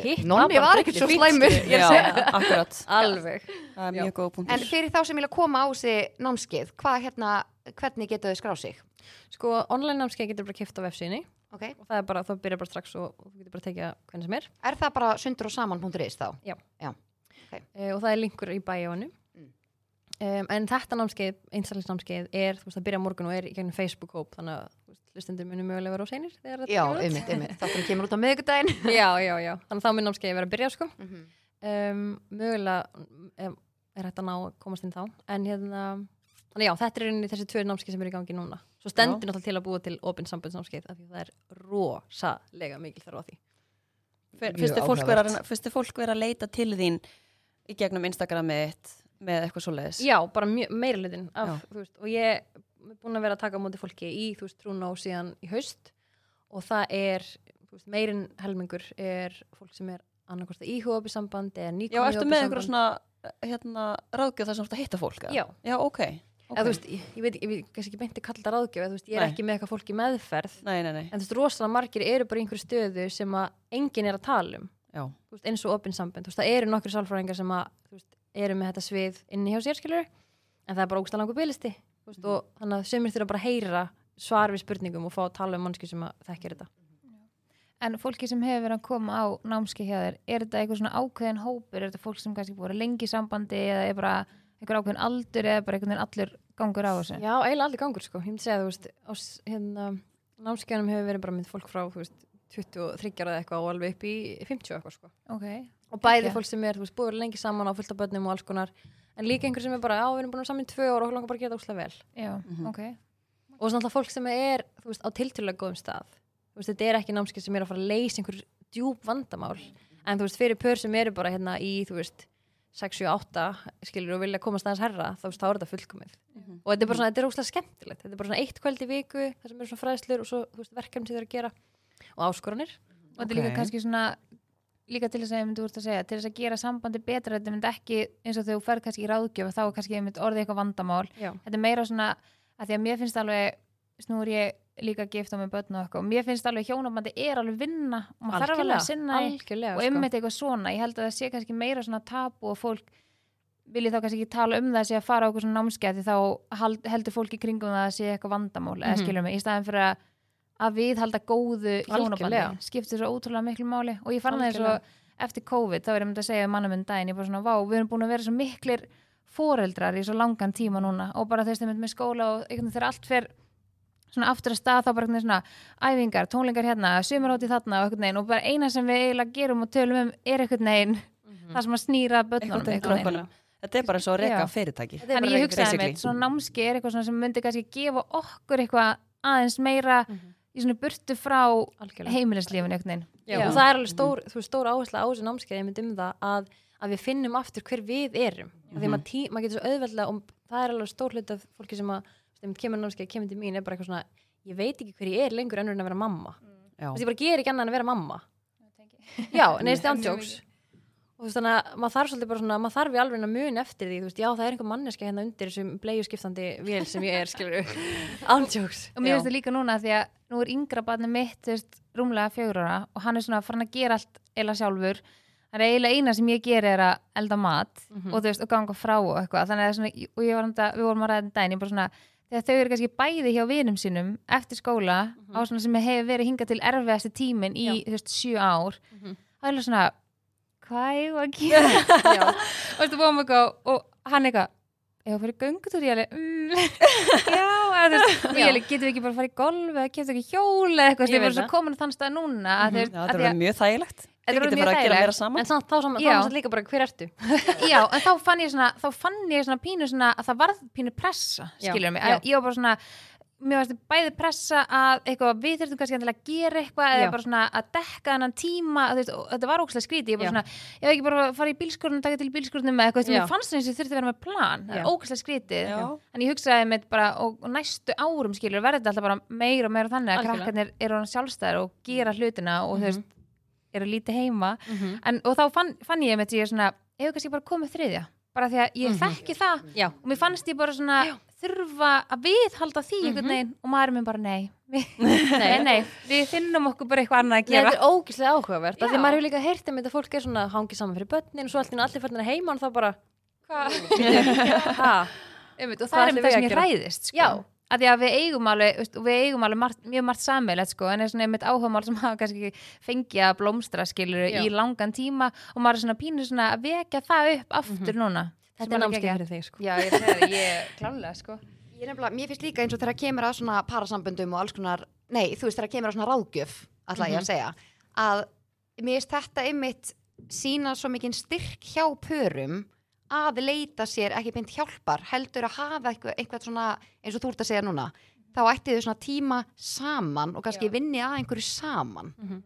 Já, að sko, online námskeið getur bara kipt á vefsíðinni Ok, og það er bara, þá byrjar bara strax og, og þú getur bara tekið hvernig sem er er það bara sundur og saman.is þá? e, og það er linkur í bæjónu Mm. um, en þetta námskeið, einstaklingsnámskeið er, þú veist, það byrja morgun og er í gegnum Facebook-hóp þannig að hlustendur munum mögulega vera á seinir þegar þetta Já, kemur út. einmitt, einmitt, þátturinn kemur út á miðvikudaginn já, já, já, þannig að þá mun námskeið vera að byrja sko. Mhm. um, mögulega um, er þannig já, þetta er rauninni þessi tvö námskeið sem eru í gangi núna svo stendur náttúrulega til að búa til opinn sambandsnámskeið af því það er rosalega mikil þarf á því Fyr- Mjög Fyrst er fólk vera að áhugavert. reyna- fyrst er fólk vera að leita til þín í gegnum Instagramið þitt með eitthvað svoleiðis. Já, bara meira Já. veist, og ég er búin að vera að taka á móti fólki í, þú veist, Trúnó síðan í haust og það er, veist, meirinn helmingur er fólk sem er annarkost að íhuga upp í samband eða Já, nýkomið ertu með einhverja svona hérna, ráðgjöf þar sem þú ert að hitta fólk? eða? Já, Já, ok. Eða, þú veist, ég, ég veit, ég veit kannski ekki beinti kalla þetta ráðgjöf, eða, veist, ég er Nei. ekki með eitthvað fólk í meðferð. Nei, nei, nei, en þú veist, rosalega margir eru bara í einhverju stöðu sem að enginn er að tala um. Veist, eins og opinn sambund, þú veist, það eru nokkru sálfræðingar sem að, eru með þetta svið inni hjá sér, skilur, en það er bara ógsta langur bylisti, þú veist, og þannig að sömur þurfa bara að heyra svar við spurningum og fá að tala um mannski sem að þekkir þetta. En fólki sem hefur verið að koma á námski hjá þér, er þetta eitthvað svona ákveðin hópur, er þetta fólk sem kannski búið lengi í sambandi eða er bara einhver ákveðin aldur eða bara einhvern veginn allur gangur á þessu? Já, eiginlega allir gangur, sko, ég myndi segja, þú veist á hérna, námskeiðanum hefur verið bara mynd fólk frá, þú veist, 23 ára eða eitthvað og alveg upp í 50 eitthvað, sko Ok, og bæði Já. fólk sem er, þú veist, búið lengi saman á fullt af börnum og alls konar en líka einhver sem er bara, á, við erum búin saman í tvö ára og langar bara að gera það úslega vel já, Mhm. ok. og svona alltaf fólk sem er, þú veist, á tiltölulega góðum stað þú veist, þetta er ekki námskeið sem er að fara að leysa einhver djúb vandamál en þú veist, fyrir pör sem eru bara hérna í, þú veist 6, 7, 8, skilur og vilja komast aðeins herra, þá er þetta fullkomið. Og þetta er bara svona, þetta er óslega skemmtilegt. Þetta er bara svona eitt kvöld í viku, það sem eru svona fræðslur og svo, verkefni sem þau eru að gera og áskoranir. Og þetta er líka kannski svona, líka til þess að ég myndi úr að segja, til þess að gera sambandi betra, þetta myndi ekki eins og þegar þú ferð kannski í ráðgjöf, þá er kannski einmitt orðið eitthvað vandamál. Já. Þetta er meira svona, að því að mér finnst alveg, snú er ég líka gift á með börn og eitthvað, og mér finnst alveg hjónabandi er alveg vinna. Og maður þarf alveg að sinna algjörlega, og sko. einmitt eitthvað svona, ég held að það sé kannski meira svona tabu og fólk vilji þá kannski ekki tala um það sé að fara á okkur svona námskeið því þá hald, heldur fólk í kringum það að sé eitthvað vandamál eða Mhm. skilur mig, í staðin fyrir að að við halda góðu hjónabandi. Skiptir svo ótrúlega miklu máli. Og ég fann það eins og eftir COVID, þá er ég myndi að segja um mannum daginn, svona, við erum búin að vera svo miklir foreldrar í svo langan tíma núna. Og bara þess að með skóla og þegar allt fer svona aftur að stað þá bara einhvern veginn svona æfingar, tónlingar hérna, sumaróti þarna og einhvern veginn og bara eina sem við eiginlega gerum og tölum um er einhvern veginn það sem að snýra krökkunum. þetta er bara eins og að reka Já. fyrirtæki Þannig ég hugsaði með, svona námski er eitthvað sem myndi kannski gefa okkur eitthvað aðeins meira Mhm. í svona burtu frá algjörlega heimilislífin einhvern veginn. Já, Já. og það er alveg stór, þú veist, stór áhersla á þessu námskeið ég myndi um það að, að við finnum aftur hver við erum mm því Mhm. maður getur svo auðveldlega og það er alveg stór hlut af fólki sem að sem kemur námskeið, kemur til mín er bara eitthvað svona ég veit ekki hver ég er lengur ennur en að vera mamma. Já. þú veist, ég bara ger ekki annað en að vera mamma. Já, neðist ándjóks og þú veist þannig að maður þarf svolítið bara svona maður þarf í alveg að mun eftir því, þú veist, já það er einhver manneska hérna undir þessum bleiuskiptandi vél sem ég er, skilur ándjóks Og mér finnst það líka núna því að nú er yngra barni mitt, þú veist, rúmlega fjögur ára og hann er svona farin að gera allt eila sjálfur. Það er eiginlega eina sem ég ger er að elda mat Mhm. og þú veist, og ganga frá og eitthvað. Þannig að svona, og ég var enda, við vorum að ræða um daginn, ég bara svona, þegar þau eru kannski bæði hjá vinum sínum eftir skóla á svona sem hefur verið hingað til erfiðasti tíminn í, Já. þú veist, sjö ár, Mhm. það er alveg svona, hvað er að gera? já, og þú búum eitthvað og hann eitthvað að fara í göngutúr, ég alveg mm, já, eða, þú veist, ég alveg getum við ekki bara að fara í golf eða við ekki hjóla eða eitthvað, Ég veit svo það. komin á þann stað núna að, Mhm. mm Já, þetta er mjög þægilegt Þetta getur bara að gera meira saman. en samt þá saman, er það líka bara hver ertu? Já, en þá fann ég svona þá fann ég svona pínu svona að það varð pínu pressa Já, skilur mig, ég var bara svona mér varst bæði pressa að eitthvað við þurftum kannski að gera eitthvað eða bara svona að dekka þennan tíma þú veist, þetta var ókslega skríti, ég var svona ég hef ekki bara að fara í bílskórnum og taka til bílskórnum með eitthvað, mér fannst það eins og þurfti að vera með plan. Það er ókslega skrítið. Já. en ég hugsaði með bara, og, næstu árum skilur verður þetta alltaf bara meira og meira þannig að krakkarnir eru hann sjálfstæðir og gera hlutina og þú Mhm. veist, eru lítið heima. Mhm. en, og þá fann, fann ég með því að hefur kannski bara komið þriðja? Bara því að ég Mhm. þekki það. Já, og mér fannst ég bara svona þurfa að viðhalda því einhvern Mhm. veginn. Og maður minn bara nei. Nei, nei, við finnum okkur bara eitthvað annað að Nei, gera. þetta er ógislega áhugavert. Því Já. maður hefur líka heyrt um þetta fólk er svona hangið saman fyrir börnin og svo einu allir færnir heima og þá bara ha, Einmitt, og Hvað það er við það sem ég gera? hræðist sko. Að því að við eigum alveg, veist, við eigum alveg margt, mjög margt sammeilegt sko, en er svona einmitt áhugamál sem hafa kannski fengið að blómstra skilur í langan tíma og maður er svona pínu svona að vekja það upp aftur núna. Þetta er námskeið fyrir þig sko. Já, ég segja það, ég klálega sko. Ég er nefnilega, mér finnst líka eins og þegar kemur að svona parasamböndum og alls konar, nei, þú veist, þegar kemur að svona ráðgjöf, ætla ég að segja, að mér finnst þetta einmitt sína svo mikinn styrk hjá pörum að leita sér ekki beint hjálpar, heldur að hafa eitthvað, eitthvað svona, eins og þú ert að segja núna, þá ætti þau svona tíma saman og kannski Já. vinni að einhverju saman. Mhm.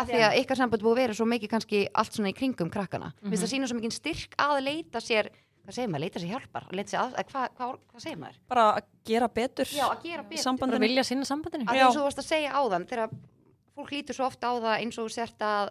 Af því að ykkar sambönd búið að vera svo mikið kannski allt svona í kringum krakkana. Mhm. finnst það sína svo mikinn styrk að leita sér, hvað segir maður, leita sér hjálpar, að leita sér að, hvað, hvað, hvað segir maður? bara að gera betur Já, að gera betur. bara sambandinu vilja sinna sambandinu að eins og þú varst að segja áðan þegar fólk lítur svo ofta á það eins og sért að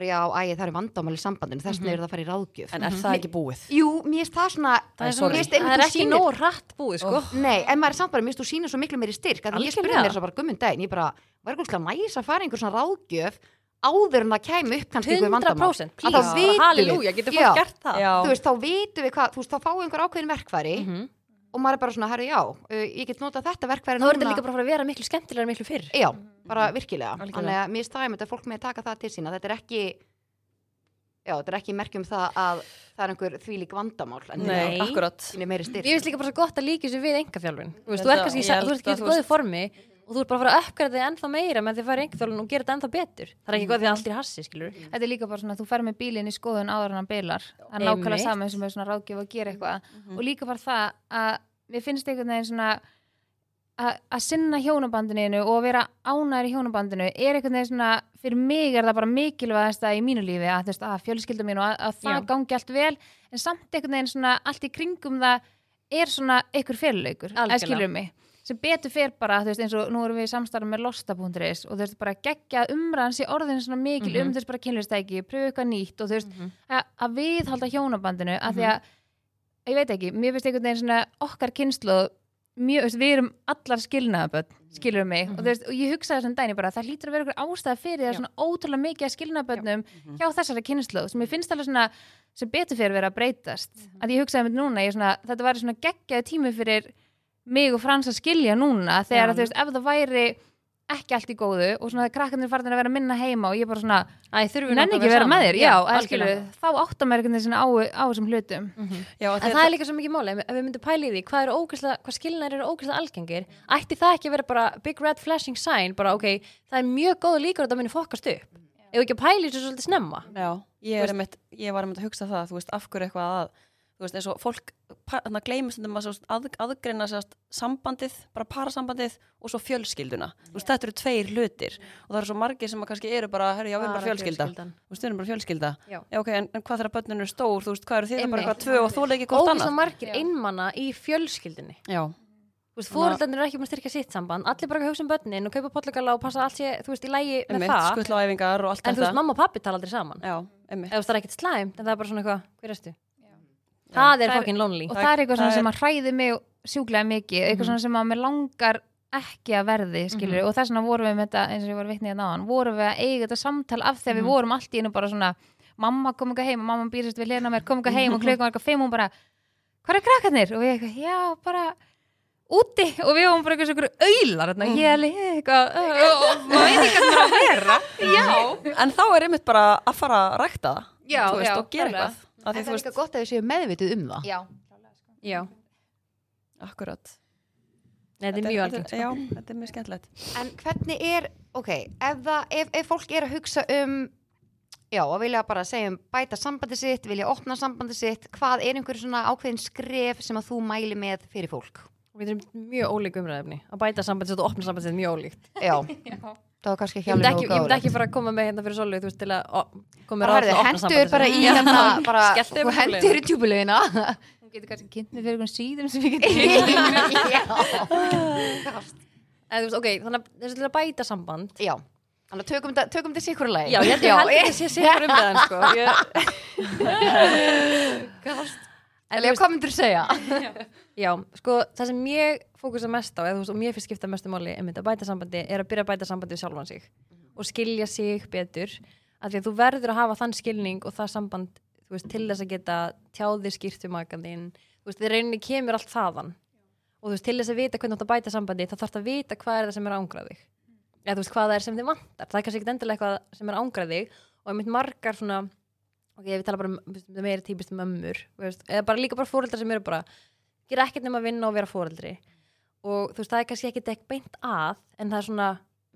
bara já, æ, það er vandamál í sambandinu þess vegna Mhm. er það að fara í ráðgjöf En er það ekki búið? Jú, mér finnst það svona Það er sorry. finnst það einmitt er þú ekki sýnir- nóg rætt búið sko Nei, en maður er samt bara, mér finnst þú sýnir svo miklu meiri styrk að ég spurði Algjörlega. mér svo bara gummun daginn, ég bara, var eitthvað næs að fara í einhver svona ráðgjöf áður en það kæmi upp kannski einhver vandamál 100% Að þá vitum við- halleluja, getur Já. fólk gert það Já, þú veist, þá vitum við hvað, þú veist, þá fáum við einhver ákveðin verkfæri Mhm. Og maður er bara svona, herru, já, uh, ég get notað þetta verkfæri þá er þetta líka bara að vera miklu skemmtilega en miklu fyrr Já, bara virkilega. Algjörlega. Þannig að mér stæðum þetta fólk með að taka það til sína. Þetta er ekki, já, þetta er ekki merkjum það að það er einhver þvílík vandamál. En nei, er styrk. Ég finnst líka bara svo gott að líka þessu við engafjálfun Þú veist, þú ert kannski, þú góðu formi og þú ert bara að fara að uppgræða þig ennþá meira með því að fara í engafjálfun og gera þetta ennþá betur Það er ekki gott því að allt er hassi, skilur Þetta er líka bara svona að þú fer með bílinn í skoðun áður en hann bilar. Það er nákvæmlega saman sem er svona ráðgjöf að gera eitthvað. Og líka bara það að við finnst einhvern veginn svona að að sinna hjónabandinu og að vera ánæður í hjónabandinu er einhvern veginn svona, fyrir mig er það bara mikilvægast í mínu lífi að, veist, að fjölskylda mín og að, að það Já. gangi allt vel en samt einhvern veginn svona allt í kringum það er svona einhver Algjörlega. að skilur mig sem betur fer bara, þú veist, eins og nú erum við samstarfum með losta.is og þú veist, bara geggja umræðans í orðinu svona mikil Mhm. um þú veist, bara kynlistæki, pröfu eitthvað nýtt og þú veist, Mhm. að, að viðhalda hjónabandinu af því að, ég veit ekki mér finnst einhvern veginn svona okkar kynslu mjög, þú veist, við erum allar skilnaðaböld skilur mig, og þú veist, og ég hugsaði þessum dæni bara, það hlýtur að vera einhver ástæða fyrir það svona ótrúlega mikið að skilnaðaböldnum hjá þessari kynslu, sem ég finnst alveg svona sem betur fyrir vera að breytast. Að ég hugsaði með núna, ég svona, þetta væri svona geggjaði tími fyrir mig og Frans að skilja núna, þegar Já. að þú veist, ef það væri ekki allt í góðu og svona krakkarnir farin að vera minna heima og ég bara svona, Æ, þurfum við nenni ekki að vera með þér. já, að skilur, þá veginn svona á, á þessum hlutum. Mhm. Já, En það er líka svo mikið máli, ef við myndum pæla í því hvað, hvað skilnar eru ógæslega algengir ætti það ekki að vera bara big red flashing sign bara ok, það er mjög góð líkur að það muni fokast upp. Ef við ekki að pæla í þessu svolítið snemma. Já, ég, er einmitt, ég var einmitt að hugsa það, þú veist, af hverju eitthvað að, þú veist, eins og fólk að gleymi stundum að að, aðgreina sérst, sambandið, bara parasambandið og svo fjölskylduna, þú veist, þetta eru tveir hlutir og það eru svo margir sem að kannski eru bara, herru, já, við erum bara fjölskylda, þú veist, við erum bara fjölskylda. Já. ok, en, en hvað þegar börnin eru stór, þú veist, hvað eru þið bara Einmitt. eitthvað tvö og þú leikir hvort annað? margir Já. einmanna í fjölskyldinni Já, Þú veist, Þannig að- fóröldarnir eru ekki með styrkja sitt samband. Allir bara að hugsa um börnin og kaupa pollagala og passa allt sé, þú veist, í lægi með einmitt, það. skuttla á æfingar og allt en þú veist, þetta mamma og pappi tala aldrei saman. Já, einmitt. Eða þú veist, það er ekkert slæmt, en það er bara svona eitthvað hver erstu? Það er Það er- fucking lonely. og Það- er eitthvað það sem að hræði mig sjúklega mikið, eitthvað Mhm. svona sem að mér langar ekki að verði, skilur og þess vegna vorum við með þetta, eins og ég var vitnið að náðan vorum við að eiga þetta samtal af því að við Mhm. vorum allt í einu bara svona mamma kom ekki heim. Og mamma býrist við hlena mér kom ekki heim. Og klukkan var eitthvað fimm og bara hvað er krakkarnir? og við eitthvað, já, bara úti. Og við varum bara eitthvað svona auðlar Mhm. ég er eitthvað og maður veit ekki hvað það er að vera? Já, En þá er einmitt bara að fara að rækta það og gera eitthvað En það er líka gott að við séum meðvitið um það. já, Já, akkurat. Nei, þetta er mjög algengt sko. Já, þetta er mjög skemmtilegt. En hvernig er, ok, ef, það, ef, ef fólk er að hugsa um, já, að vilja bara segja um bæta sambandi sitt, vilja opna sambandi sitt, hvað er einhver svona ákveðin skref sem að þú mæli með fyrir fólk? Við erum mjög ólík umræðefni að bæta sambandið og opna sambandið er mjög ólíkt. Já, það var kannski ekki alveg ekki, ég myndi ekki fara að koma með hérna fyrir solu þú veist til að ó, koma með ráð til að opna hendur bara í hérna, bara, þú yfir hendur í tjúbulegina. hún getur kannski kynnt mig fyrir einhvern síðum sem við getum Já. En þú veist, ok, þannig að þessu til að bæta samband Já, þannig að tökum þetta- tökum þetta sikkur leið. Já, ég held ég held ekki að sé sigur umræðan sko. ég, En já, hvað myndur þú segja? Já, sko, það sem ég fókusa mest á, eða þú veist, og mér finnst skipta mestu máli einmitt að bæta sambandi, er að byrja að bæta sambandi við sjálfan sig og skilja sig betur. Af því að þú verður að hafa þann skilning og það samband, þú veist, til þess að geta tjáðir skýrt um makan þín þú veist, þið rauninni kemur allt þaðan. Og þú veist, til þess að vita hvernig þú átt að bæta sambandi þá þarf að vita hvað er það sem er ángraðig eða þú veist, hvað ok, við tala bara um veist, meira típist um ömmur þú veist, eða bara líka bara fóreldrar sem eru bara gera ekkert nema að vinna og vera fóreldri og þú veist, það er kannski ekki beint að en það er svona,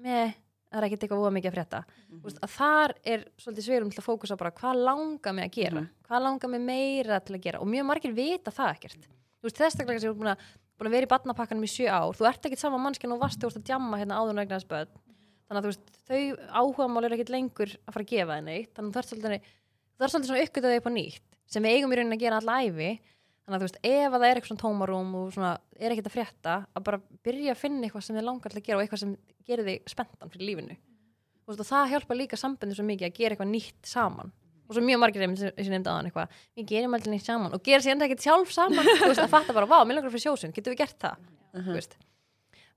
með það er ekkert eitthvað óa mikið að frétta. Þú veist, að þar er svolítið sverum til að fókusa bara hvað langar mig að gera Mhm. hvað langar mig meira til að gera. Og mjög margir vita það ekkert. Þú veist, þess að sem er búin að, búin að vera í barnapakkanum í sjö ár þú ert ekkert sama mannskjan og varst þú ert að djamma hérna áður spöð þannig að þú veist, þau áhugamál eru ekkert lengur að fara að gefa þenni þannig að þú ert svolítið, þú ert svolítið svona uppgötaði upp á nýtt sem við eigum í rauninni að gera alla æfi þannig að þú veist, ef að það er eitthvað svona tómarúm og svona, er ekkert að frétta að bara byrja að finna eitthvað sem þið langar til að gera og eitthvað sem gerir þig spenntan fyrir lífinu. Þú veist, og það hjálpa líka sambandi svo mikið að gera eitthvað nýtt saman. Og svo mjög margir sem sem nefndi aðan eitthvað við gerum alltaf nýtt saman. Og gera sér enda ekkert sjálf saman. Veist, að fatta bara, vá, mér langar fyrir sjósun getum við gert það, þú veist.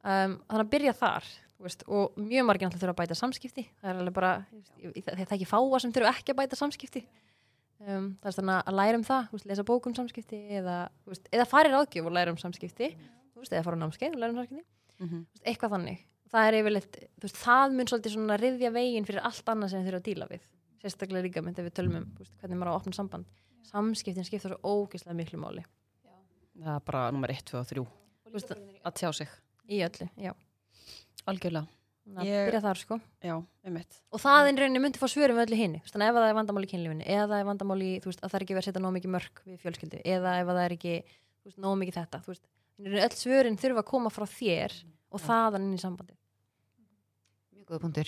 Um, þannig að byrja þar veist, og mjög margir alltaf þurfa að bæta samskipti. Það er alveg bara, það er ekki fáa sem þurfa ekki að bæta samskipti. Um, það er þannig að læra um það veist, lesa bók um samskipti eða, veist, eða fara í ráðgjöf og læra um samskipti. Þú veist, eða fara á námskeið og læra um samskipti. Þú veist, eitthvað þannig. Það er yfirleitt, það mun svolítið svona riðja veginn fyrir allt annað sem þurfa að díla við. Sérstaklega líka myndi við tölum um hvernig maður á opna samband. Samskiptin skipta svo ógeðslega miklu máli. Það er bara nummer 1, 2 og 3 Þú veist, að tjá sig, í öllu, já algjörlega. Ég- byrja þar sko. Já, einmitt. Og það inn rauninni myndi fá svörum við öllu þannig ef það er vandamál í kynlífinu eða það er vandamál í, veist, að það er ekki verið að setja nóg mikið mörk við fjölskyldu eða ef það er ekki veist, nóg mikið þetta veist, öll svörin þurfa að koma frá þér og þaðan inn í sambandi Mjög góða punktur.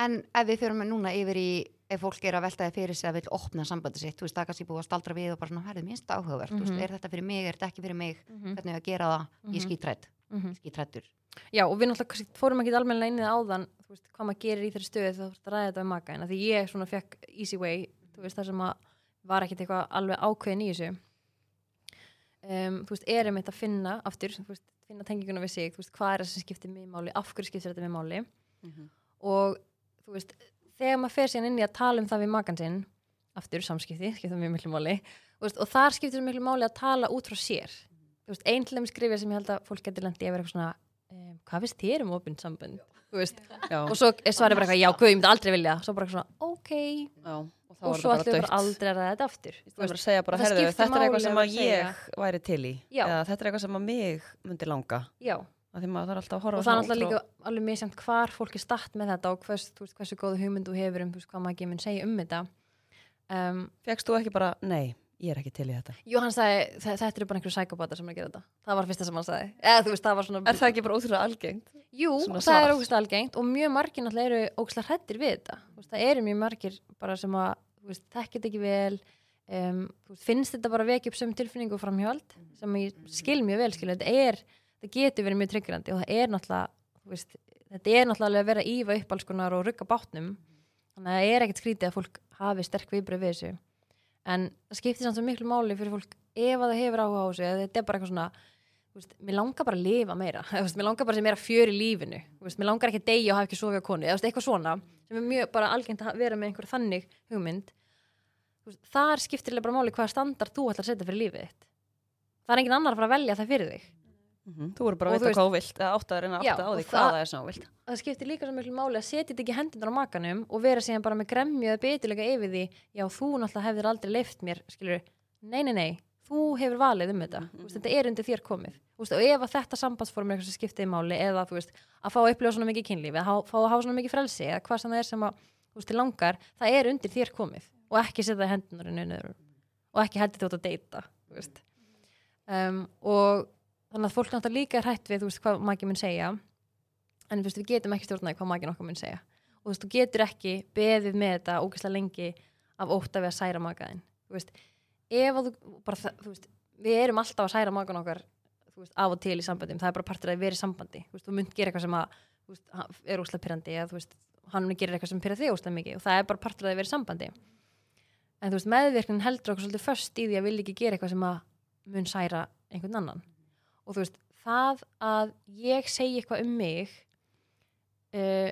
En ef við fyrir núna yfir í, ef fólk er að velta þið fyrir sig að vil opna sambandi sitt, þú veist, það er kannski búið að staldra við og bara svona, herðu, minnst áhugavert, veist, Mhm. er þetta fyrir mig, er þetta ekki fyrir mig, mm hvernig ég að gera það, ég er Mhm. skítrætt, -hmm. Já, og við náttúrulega fórum ekki almennilega inn í það áðan veist, hvað maður gerir í þeirri stöðu þá þú ert að ræða þetta við maka en því ég svona fekk easy way þú veist það sem að var ekkit eitthvað alveg ákveðin í þessu. Um, þú veist, er einmitt að finna aftur, veist, finna tenginguna við sig veist, hvað er það sem skiptir mig máli, af hverju skiptir þetta mig máli? Og þú veist, þegar maður fer síðan inn í að tala um það við makan sinn aftur samskipti, skiptir mjög miklu máli og þar skiptir svo miklu máli að tala út frá sér. Þú veist, ein til þeim skrifja sem ég held að fólk getur lendi að vera eitthvað svona um, hvað finnst þér um opinn sambund þú veist, já, og svo er svarið bara eitthvað já, guð, ég myndi aldrei vilja, svo bara eitthvað svona ok, já, og þá og er svo það ætlum við bara aldrei að ræða þetta aftur. Það þú er veist, að segja bara, það herðu, þetta er eitthvað sem að ég væri til í. Já. eða þetta er eitthvað sem að mig myndi langa. Já, að því maður þarf alltaf að horfa og það er frá- líka alveg misjæmt hvar fólk er statt með þetta og hvers, veist, hversu góðu hugmynd þú hefur um hvað maður ekki mun segja um þetta. Um, Fékkst þú ekki bara, nei, ég er ekki til í þetta. Jú, hann sagði, "Þe- þetta eru bara einhverju sækópatar sem er að gera þetta. Það var fyrsta sem hann sagði. Eða þú veist, það var svona Er það ekki bara ótrúlega algengt? Jú, Svona það er svar? ógustlega algengt og mjög margir náttúrulega eru ógustlega hrættir við þetta. Þú veist, það eru mjög margir bara sem að þú veist, þekkið ekki vel um, þú veist, finnst þetta bara vekja upp sömu tilfinningu framhjóld sem ég skil mjög vel skil, þetta er, það getur verið mjög tryggrandi og það er náttúrulega þú veist, þetta er náttúrulega að vera að ífa upp alls konar og rugga bátnum. Þannig að það er ekkert skrítið að fólk hafi sterk viðbröð við þessu en skiptir samt svo miklu máli fyrir fólk ef að það hefur áhuga á þessu eða þetta er bara eitthvað svona veist, mér langar bara að lifa meira. Veist, mér langar bara sem meira fjör í lífinu. Veist, mér langar ekki að deyja og hafa ekki sofið á konu. Eða eitthvað svona sem er mjög bara algengt að vera með einhver þannig hugmynd. Þar skiptir bara máli hvaða standard þú ætlar að setja fyrir lífið þitt. Það er engin annar að fara að velja það fyrir þig Mhm. Þú voru bara að vita hvað þú vilt eða átt að reyna að átta á því hvað það er sem þú vilt. það skiptir líka svo miklu máli að setja þetta ekki hendunar á makanum og vera síðan bara með gremju eða betulega yfir því já þú náttúrulega hefðir aldrei leift mér skilur, nei nei nei þú hefur valið um þetta, þú veist, þetta er undir þér komið. Veist, og ef að þetta sambandsform er eitthvað sem skiptir í máli eða veist, að fá að upplifa svona mikið kynlíf eða há- fá að hafa svona mikið frelsi eða hvað sem það er sem að veist, langar, það er undir þér komið. Og ekki setja það í hendunar í neinu og ekki heldur þú að deyta um, og þannig að fólk náttúrulega líka er hætt við þú veist, hvað maki mun segja. En veist, við getum ekki stjórnaði hvað makin okkar mun segja. Og þú veist, þú getur ekki beðið með þetta ógeðslega lengi af ótta við að særa makaðin þú veist, ef að þú bara, þú veist, við erum alltaf að særa makan okkar þú veist, af og til í sambandum. Það er bara partur að vera í sambandi. Þú veist, þú mynd gera eitthvað sem að þú veist, er óslega pyrrandi eða þú veist, hann mun gera eitthvað sem pyrra þig óslega mikið. Og það er bara partur að vera í sambandi. En þú veist, meðvirknin heldur okkur svolítið föst í því að vilja ekki gera eitthvað sem að mun særa einhvern annan og þú veist, það að ég segi eitthvað um mig uh,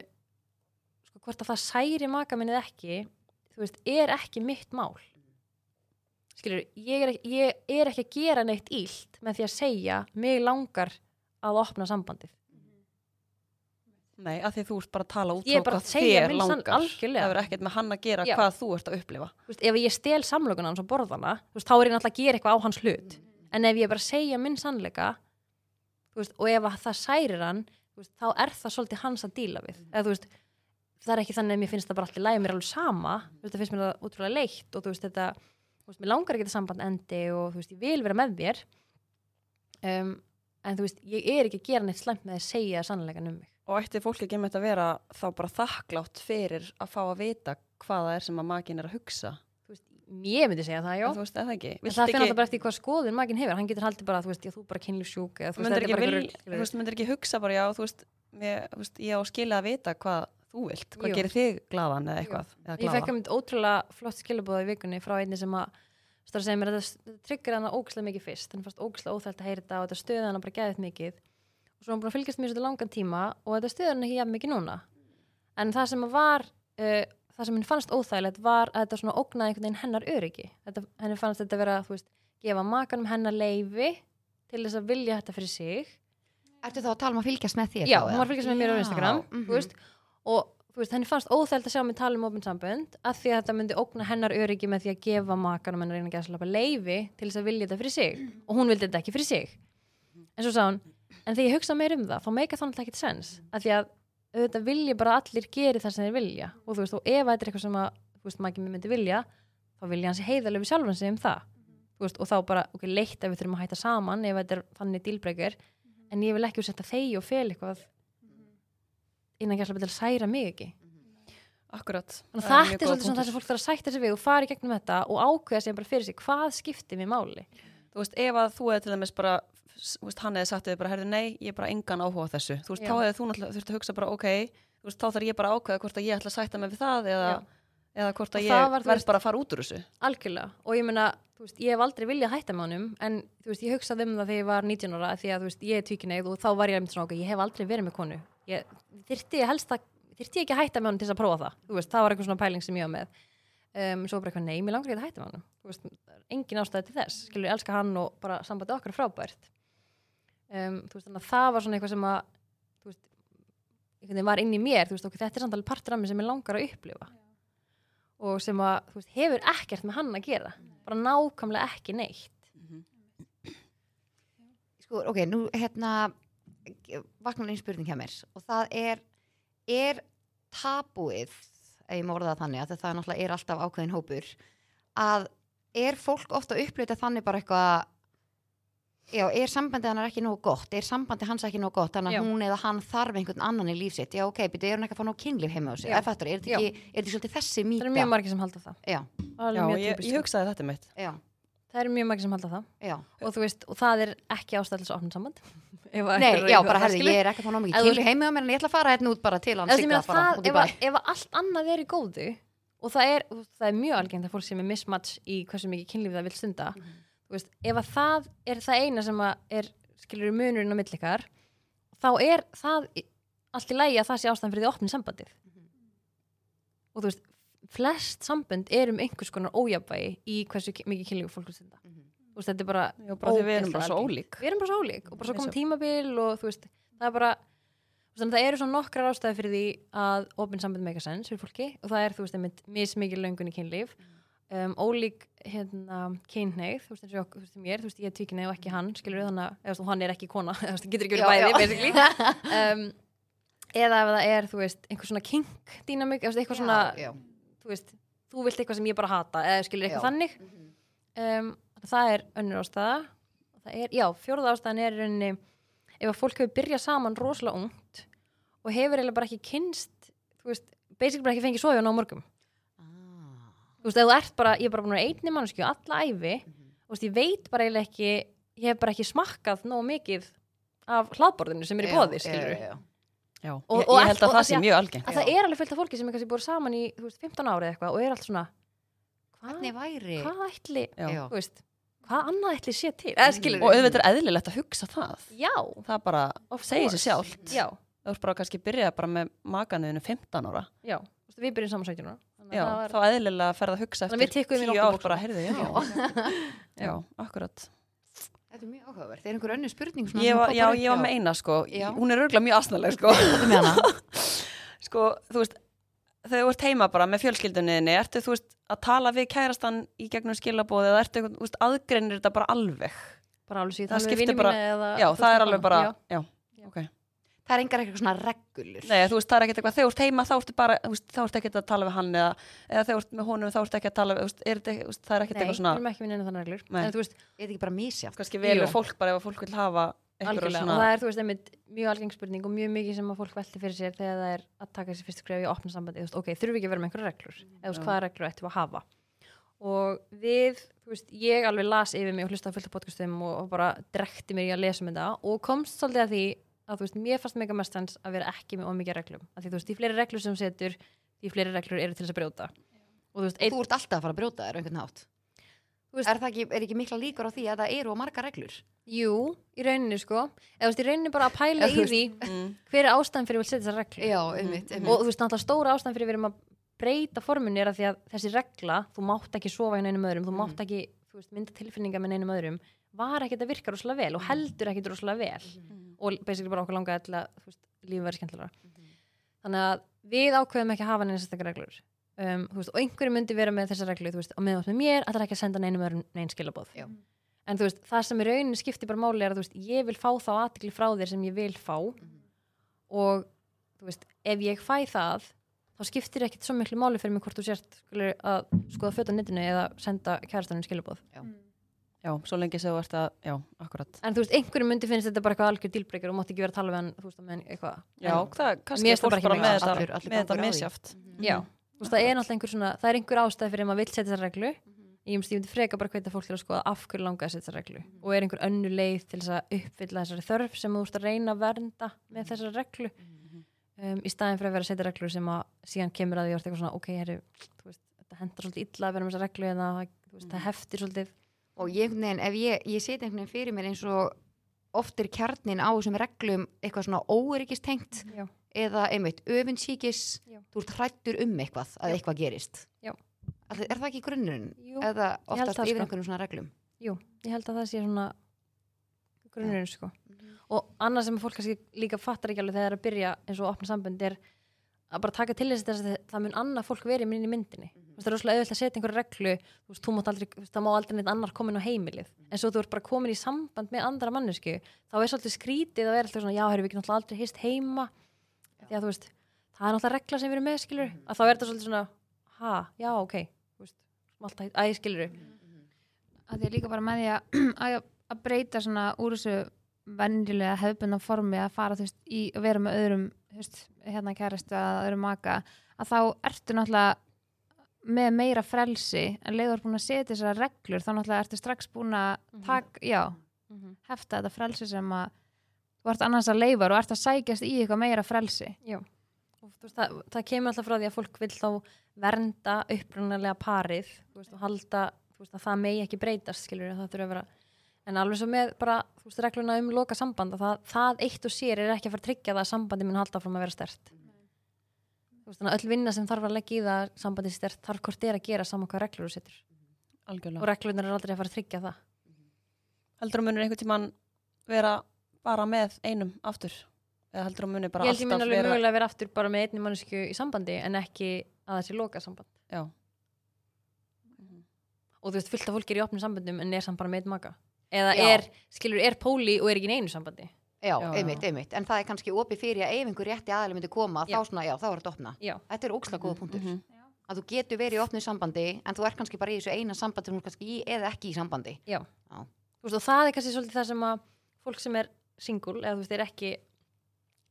sko, hvort að það særi maka minnið ekki þú veist, er ekki mitt mál. Skilur, ég er, ekki, ég er ekki að gera neitt ílt með því að segja, mig langar að opna sambandið. Nei, af því að þú ert bara að tala út frá hvað að segja þér langar. algjörlega. Það verður ekkert með hann að gera Já. hvað þú ert að upplifa. Þú veist, ef ég stel samlökunan og borðana þú veist, þá er ég náttúrulega að gera eitthvað á hans hlut en ef ég bara segja minn sannleika veist, og ef að það særir hann veist, þá er það svolítið hans að díla við. Eða, þú veist, það er ekki þannig að mér finnst það bara allt í lægi mér alveg sama, veist, það finnst mér það útrúlega leitt og þú veist, þetta, mér langar ekki þetta samband endi og þú veist, ég vil vera með þér. Um, en þú veist, ég er ekki að gera neitt slæmt með að segja sannleikan um mig. Og ætti fólk ekki með þetta að vera þá bara þakklátt fyrir að fá að vita hvað það er sem að makin er að hugsa ég myndi segja það, já. Þú veist, eða ekki? En það ekki, það bara eftir hvað skoðun maginn hefur. Hann getur haldið bara, þú veist, já, þú bara kynlífsjúk eða þú veist, myndir er ekki, bara vil, þú veist, myndir ekki hugsa bara já, þú veist, mér, þú veist, ég á skilja að vita hvað þú vilt, hvað Jú. gerir þig glaðan eða eitthvað, eða Ég fekk glaða. um ótrúlega flott skilabóða í vikunni frá einni sem að stóra segja mér að þetta tryggir hana ógæslega mikið fyrst. Þannig fannst ógæslega óþælt að heyra þetta og þetta stöði hana bara að það sem að henni fannst óþægilegt var að þetta svona ógnaði einhvern veginn hennar öryggi. Þetta, henni fannst þetta vera, þú veist, gefa makanum hennar leifi til þess að vilja þetta fyrir sig. Ertu þá að tala um að fylgjast með þér? Já, hún var að fylgjast með mér á Instagram mhm. þú veist, og veist, henni fannst óþælt að sjá mig tala um opinn sambönd að því að þetta myndi ógna hennar öryggi með því að gefa makanum hennar að gæsa leifi til þess að vilja þetta fyrir sig. Og hún vildi þetta ekki fyrir sig. En svo sá hún, en þegar ég hugsa meir um það þá meika það náttúrulega ekkert sens að því að auðvitað vilja bara allir geri það sem þeir vilja. Og þú veist, og ef þetta er eitthvað sem að þú veist, maður ekki myndi vilja þá vilja hann sér heiðarlega við sjálfan sig um það. Þú veist, og þá bara, ok, leitt að við þurfum að hætta saman ef þetta er þannig dílbreykir en ég vil ekki setja þegi og fel eitthvað innan gæsla til að særa mig ekki. Akkurat þannig Það að þetta er svolítið svona það sem fólk þarf að sætta sig við og fara í gegnum þetta og ákveða sig bara fyrir sig hvað skiptir mér máli? Þú veist, ef að þú hefði til dæmis bara veist, hann hefði sagt við bara, herðu, nei, ég er bara engan áhuga þessu. Þú veist, Já. þá hefði þú náttúrulega þurft að hugsa bara, ok þú veist, þá þarf ég bara ákveða hvort að ég ætla að sætta mig við það eða, eða hvort að ég verð bara að fara út úr þessu. Algjörlega. Og ég meina, þú veist, ég hef aldrei viljað hætta með honum en þú veist, ég hugsaði um það þegar ég var 19 ára því að þú veist, ég er tvíkineið og þá var ég svona ok, ég hef aldrei verið með konu. Ég þyrfti helst að þyrfti ekki að hætta með honum til að prófa það? Þú veist, það var eitthvað svona pæling sem ég var með. Um, svo bara eitthvað, nei, mér langar ekki að hætta með honum. Þú veist, engin ástæði til þess. Skilur, ég elska hann og bara sambandi okkar frábært um, þú veist, þannig að það var svona eitthvað sem að þú veist, einhvern veginn var inn í mér þú veist, ok, þetta er samt alveg partur af mér sem ég langar að upplifa. Og sem að, þú veist, hefur ekkert með hann að gera bara nákvæmlega ekki neitt. Sko, ok, nú hérna vaknar einn spurning hjá mér. Og það er er tabúið ef ég má orða það þannig að það náttúrulega er alltaf ákveðin hópur að er fólk ofta að upplita þannig bara eitthvað já, er sambandið hann ekki nógu gott? Er sambandið hans ekki nógu gott? Þannig að hún eða hann þarf einhvern annan í líf sitt. Já, ok, byrju, er hún ekki að fá nóg kynlíf heima á sig er þetta, er ekki, er þetta svolítið þessi það mýta? eru mjög margir sem halda það. Já, Já, ég, ég hugsaði þetta mitt. Já, það eru mjög margir sem halda það. Já. Og þú veist, og það er ekki ástæðlis að opna samband. Nei, er já, bara herði, ég er ekki að fá nóg mikið kynlíf heima á mér en ég ætla að fara hérna út bara til hann það, ef, allt annað er í góðu og það er, þú veist, það er mjög algengt að fólk sem er mismatch í hversu mikið kynlíf það vil stunda þú veist, ef að það er það eina sem að er, skilur munurinn á millikar þá er það allt í lægi að það sé ástæðan fyrir því opnin sambandið. Og þú veist flest sambönd er um einhvers konar ójafvægi í hversu ki- mikið kynlíf fólk vil stunda þú veist, þetta er bara Já, bara því við erum bara svo ólík. Við erum bara svo ólík og bara svo kom Eins og- tímabil og þú veist, það er bara þú veist, þannig að það eru svona nokkrar ástæði fyrir því að opinn samband make a sense fyrir fólki og það er, þú veist, einmitt mismikið löngun í kynlíf um, ólík hérna, kynneið, þú veist, eins og mér, þú veist, ég er tvíkynneið og ekki hann, skilur þannig að, eða hann er ekki kona, þú veist, getur ekki Já, verið bæði, já. basically um, eða ef það er, þú veist, einhver svona kink eða veist, eitthvað svona já, þú veist, þú vilt eitthvað sem ég bara hata eða skilur eitthvað Já. þannig um, það er önnur ástæða það er, já, fjórða ástæðan er rauninni ef að fólk hefur byrjað saman rosalega ungt og hefur eiginlega bara ekki kynst þú veist, basically bara ekki fengið sofið á morgum. Þú veist, þú ert bara, ég er bara búin að vera einni mannskju alla æfi, þú veist, ég veit bara eiginlega ekki, ég hef bara ekki smakkað nóg mikið af hlaðborðinu sem er í bóði, skilur já, já. Já, Og- ég, og ég held að og það að sé því að- mjög algengt að það er alveg fullt af fólki sem er kannski búið saman í, þú veist, 15 ári eitthvað og er allt svona hvað, hvernig væri? Hvað ætli þú veist, hvað annað ætli sé til? Skilur Og auðvitað er eðlilegt að hugsa það. Já, Það bara of segir sér sjálft. Já, Það er bara kannski að byrja bara með maganuðinu 15 ára. Já, þú veist, við byrjum saman 17 ára Já, það var- þá eðlilega að ferða að hugsa eftir tikkuðum í 10 nokkur ár bara, heyrðu, já, já, akkurat. Þetta er mjög áhugaverð, er einhver önnur spurning svona ég var, Já, ég var með eina sko. Já. Hún er örgulega mjög asnaleg sko. Hvað er með hana? Sko, þú veist Þegar þú ert heima bara með fjölskyldunniðinni Ertu, þú veist, að tala við kærastan í gegnum skilabóði eða ertu, þú veist, aðgreinir þetta bara alveg? Bara alveg síðan Það við skiptir bara- Já, það er alveg bara já, Já, Já. ok það er engar eitthvað svona regulur Nei, þú veist, það er ekkert eitthvað, þegar þú ert heima þá ertu bara, þú veist, þá ertu ekkert að tala við hann eða, eða þegar þú ert með honum þá ertu ekki að tala við, veist, er veist, það er ekkert Nei, eitthvað við svona, erum ekki vinna þannig reglur. Nei. en þú veist, er þetta ekki bara misjátt kannski velur fólk bara ef að fólk vil hafa eitthvað svona, og það er, þú veist, einmitt mjög algeng spurning og mjög mikið sem að fólk velti fyrir sér þegar það er að taka þessi fyrstu skref í opna sambandi, ok, þurfum við ekki að með reglur? Reglur við og við, þú veist, ég alveg las yfir mig og hlusta á fullt af podcastum og, og bara drekti mér í að lesa um þetta og komst svolítið að því að þú veist, mér fannst mega mest hans að vera ekki með ómikið reglum. Af því þú veist, því fleiri reglur sem setur því fleiri reglur eru til þess að brjóta. Og þú veist, ein, Þú ert alltaf að fara að brjóta á einhvern hátt. Þú veist- Er það ekki, er ekki mikla líkur á því að það eru og marga reglur? jú, í rauninni sko. Eða þú veist, í rauninni bara að pæla í því Mm. hver er ástæðan fyrir að setja þessar reglur. Já, einmitt, einmitt. og þú veist, náttúrulega stóra ástæðan fyrir við erum að breyta forminu er að því að þessi regla þú mátt ekki sofa hjá neinum öðrum þú mátt ekki, þú veist, mynda tilfinninga með neinum öðrum var ekkert að virka rosalega vel og heldur ekkert rosalega vel og basically bara okkur langaði til að þú veist, lífið verið skemmtilega þannig að við ákveðum ekki að hafa neina sérstakar reglur. Um, þú veist, og einhverju myndi vera með þessa reglu þú veist, og ert með mér, ætlar ekki að senda neinum öðrum neinn skilabóð Já. en þú veist, það sem í rauninni skiptir bara máli er að þú veist, ég vil fá þá aðtikli frá þér sem ég vil fá. Og þú veist, ef ég fæ það þá skiptir ekkit svo miklu máli fyrir mig hvort þú sért að skoða föt á netinu eða senda kærastanum skilabóð Já, svo lengi sem þú ert að, já, akkurat. en þú veist, einhverju myndi finnst þetta bara eitthvað algjör dílbreykar og mátt ekki vera að tala við hann þú veist, með eitthvað. Já, En- það er kannski fólk bara með þetta, með þetta misjáft. Já, þú veist, það er náttúrulega einhver svona, það er einhver ástæð fyrir að maður vill setja þessar reglu. Mhm. ég myndi, myndi freka bara hveita fólk til að skoða af hverju langaði að setja þessar reglu og er einhver önnu leið til þess að uppfylla þessari þörf sem þú ert að reyna að vernda með þessari reglu. Um, í staðin fyrir að vera að setja reglu sem að síðan kemur að því að þú ert eitthvað svona, ok, herri, þú veist, þetta hendar svolítið illa að vera með þessa reglu en það, veist, það heftir svolítið og ég, neginn, ef ég, ég seti einhvern veginn fyrir mér eins og oft er kjarnin á þessum reglum eitthvað svona óöryggistengt Já. eða einmitt öfunnsíkis Já. þú ert hrættur um eitthvað að Já. eitthvað gerist Já. Er það ekki grunnurinn Jú, eða oftast yfir sko. einhvern svona reglum jú, ég held að það sé svona grunnurinn, sko og annað sem fólk kannski líka fattar ekki alveg þegar það er að byrja eins og opna sambund er að bara taka til þess að það- það mun annað fólk verið inn í myndinni. Mm það er rosalega auðvitað að setja einhverju reglu þú veist, þú mátt aldrei, það má aldrei neitt annar komin á heimilið. En svo þú ert bara komin í samband með andra mannesku þá er svolítið skrítið að vera alltaf svona já, herri, við getum alltaf aldrei hist heima. Því að þú veist, það er alltaf regla sem við erum með skilur, að þá er þetta svolítið svona ha, já, ok, þú veist alltaf, æ, skilur að því að líka bara með því að, að, að breyta svona úr þessu venjulega hefbunna formi að fara þú veist, í að vera með öðrum veist, hérna kærasta að öðrum maka að þá ertu náttúrulega með meira frelsi en leiður búin að setja þessar reglur þá náttúrulega ertu strax búin að taka, já, hefta þetta frelsi sem að þú ert annars að leifar og ert að sækjast í eitthvað meira frelsi. Og þú veist, það, það kemur alltaf frá því að fólk vil þá vernda upprunalega parið veist, og halda veist, að það megi ekki breytast skilur það þurfa að vera en alveg svo með bara þú veist, regluna um loka samband að það, það eitt og sér er ekki að fara að tryggja það að sambandi mun halda fram að vera stert þú veist, þannig að öll vinna sem þarf að leggja í það sambandi stert þarf hvort er að gera saman hvað reglur þú setur og Algjörlega. reglunar er aldrei að fara að tryggja það Heldur þú munir einhvern tíman vera bara með einum aftur? Eða heldur þú munir bara ég held ég mun alltaf alveg vera... mögulega vera aftur bara með einni mannesku í sambandi en ekki að það sé loka samband Já. og þú veist, fullt af fólki er í opnum sambandum en er samt bara með einn maka eða Já. er, skilur, er póli og er ekki í einu sambandi já, Já, einmitt, einmitt, en það er kannski opið fyrir að ef einhver rétti aðeins myndi koma Já. þá svona, já, þá er þetta opna já, þetta er ókslega góða punktur Mhm. að þú getur verið í opnu sambandi en þú ert kannski bara í þessu eina sambandi þú ert kannski í eða ekki í sambandi já. Já. Þú veist, og það er kannski svolítið það sem að fólk sem er single eða þú veist, er ekki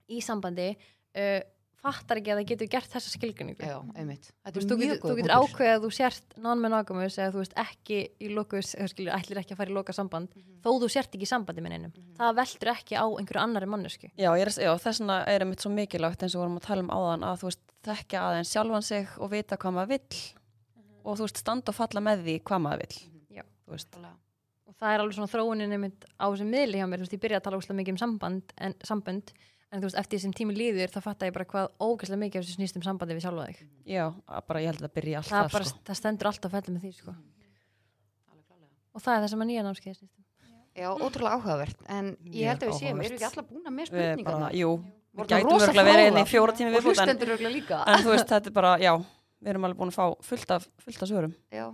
í sambandi uh, fattar ekki að það getur gert þessa skilgrinningu já, einmitt, Þú, veist, þú, getur, getur ákveðið að þú sért non-monogamous eða þú veist ekki í lokus eða skilur, ætlir ekki að fara í loka samband þó þú sért ekki í sambandi með neinum. Það veldur ekki á einhverju annari mannesku Já, ég er, já, þess vegna er einmitt svo mikilvægt eins og vorum að tala um áðan að þú veist þekkja aðeins sjálfan sig og vita hvað maður vill og þú veist standa og falla með því hvað maður vill. Já. Þú veist. og það er alveg svona þróunin einmitt á þessum miðli hjá mér, þú veist, ég byrja að tala um samband en, sambönd, en þú veist, eftir þessum tími líður þá fatta ég bara hvað ógæslega mikið af þessu snýst um sambandi við sjálfa þig. Já, að bara ég held að það byrja það, alltaf bara, sko. það stendur alltaf fellið með því sko. og það er það sem að nýja námskeið um. Já, ótrúlega áhugavert. En ég held að við séum, erum við ekki allar búin með Við bara, spurningarna jú, við það gætum örgulega verið inn í fjóra tími og viðbútt en, en þú veist, þetta er bara, já, við erum alveg búin að fá fullt af, fullt af svörum. já,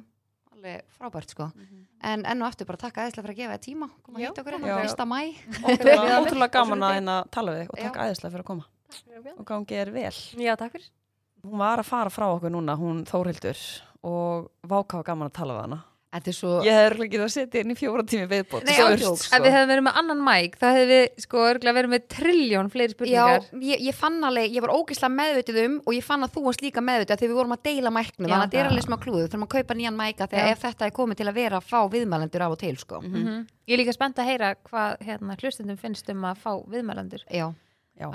alveg frábært sko. En enn og eftir bara takk aðeinslega fyrir að gefa þér tíma koma hitta okkur hérna, fyrir. fyrsta mæ Ótrúlega, ótrúlega gaman að hérna tala við þig og takk Já. æðislega fyrir að koma. Og gangi er vel. Já, takk fyrir. Hún var að fara frá okkur núna, hún Þórhildur og váká gaman að tala við hana. Þetta er svo Ég hefði örugglega getað að setja inn í fjóra tími viðbót Nei, örst, sko. ef við hefðum verið með annan mæk þá hefðum við sko örgulega verið með trilljón fleiri Já, spurningar. ég, ég fann alveg, ég var ógislega meðvitið um og ég fann að þú varst líka meðvitið þegar við vorum að deila mæknum, Já. þannig að þetta er alveg smá klúðu þurfum að kaupa nýjan mæka þegar Já. ef þetta er komið til að vera að fá viðmælendur af og til sko. Mhm. Ég er líka spennt að heyra hvað hérna, hlustendum finnst um að fá viðmælandur Já, Já,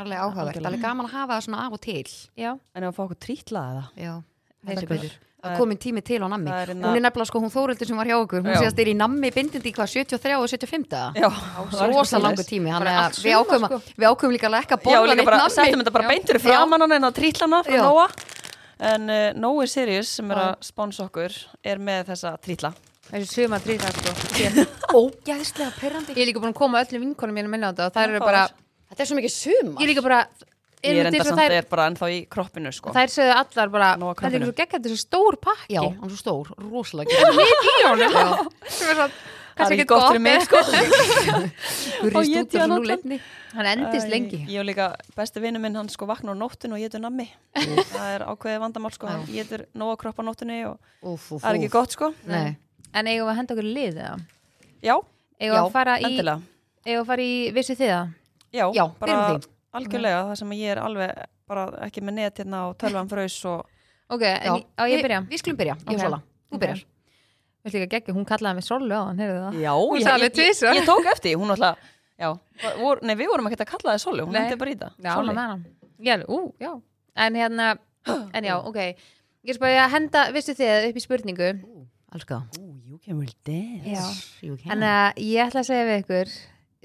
að það að Það Það er- er komin tími til á nammi. það er Hún er nefnilega sko, hún Þórildur sem var hjá okkur. Hún Já. séðast er í nammi bindindi í hvað, 73 og 75 daga Já, Rosa langur tími að allt við ákveðum, sko. við ákveðum líka alveg ekki að líka neitt nammi. settum þetta bara beintur framan hann en á trítlana frá. Nóa. En uh, Nói Sirius sem er að spáns okkur er með þessa trítla þessi suma trýðar sko. Ógæðislega perrandi Ég er líka búin að koma öllum vinkonum mínum inn á þetta og það eru bara, Þetta er svo mikið sumar. Ég er líka bara Ég er enda eins og samt þær, er bara ennþá í kroppinu sko. Þær sögðu allar bara, þetta er svo gegn þetta er svo stór pakki. Já, hann er svo stór, rosalega er Það er gott fyrir mig sko. Og ég allan. lefni hann endist Æ, lengi. Ég og líka besti vinnu minn hann sko vaknar á nóttinu og getur nammi. Það er ákveðið vandamál sko. Hann getur nóga kropp á nóttinu og það er ekki gott sko. Nei, en eigum við að henda okkur lið eða? Já, eigum við Já, að fara í endilega. eigum við að fara í vissu þið það? Já, bara. Algjörlega það sem ég er alveg bara ekki með net hérna og tölvan frös og ok, en á ég byrja. Við, við skulum byrja, ég Ok. og Sola Þú byrjar. Viltu ekki að gegja, hún kallaði mig Solu á hann, heyrðu það? Já, ég, ég, ég, tók eftir, hún alltaf Já, vor, nei við vorum ekki að kalla það Sólu, hún hendi bara í það. Já, hún með hann. Já, ú, já. En hérna, en já, ok. Ég er bara að henda, vissu þið, upp í spurningu. Ooh, you can really dance Já. En uh, ég ætla að segja við ykkur,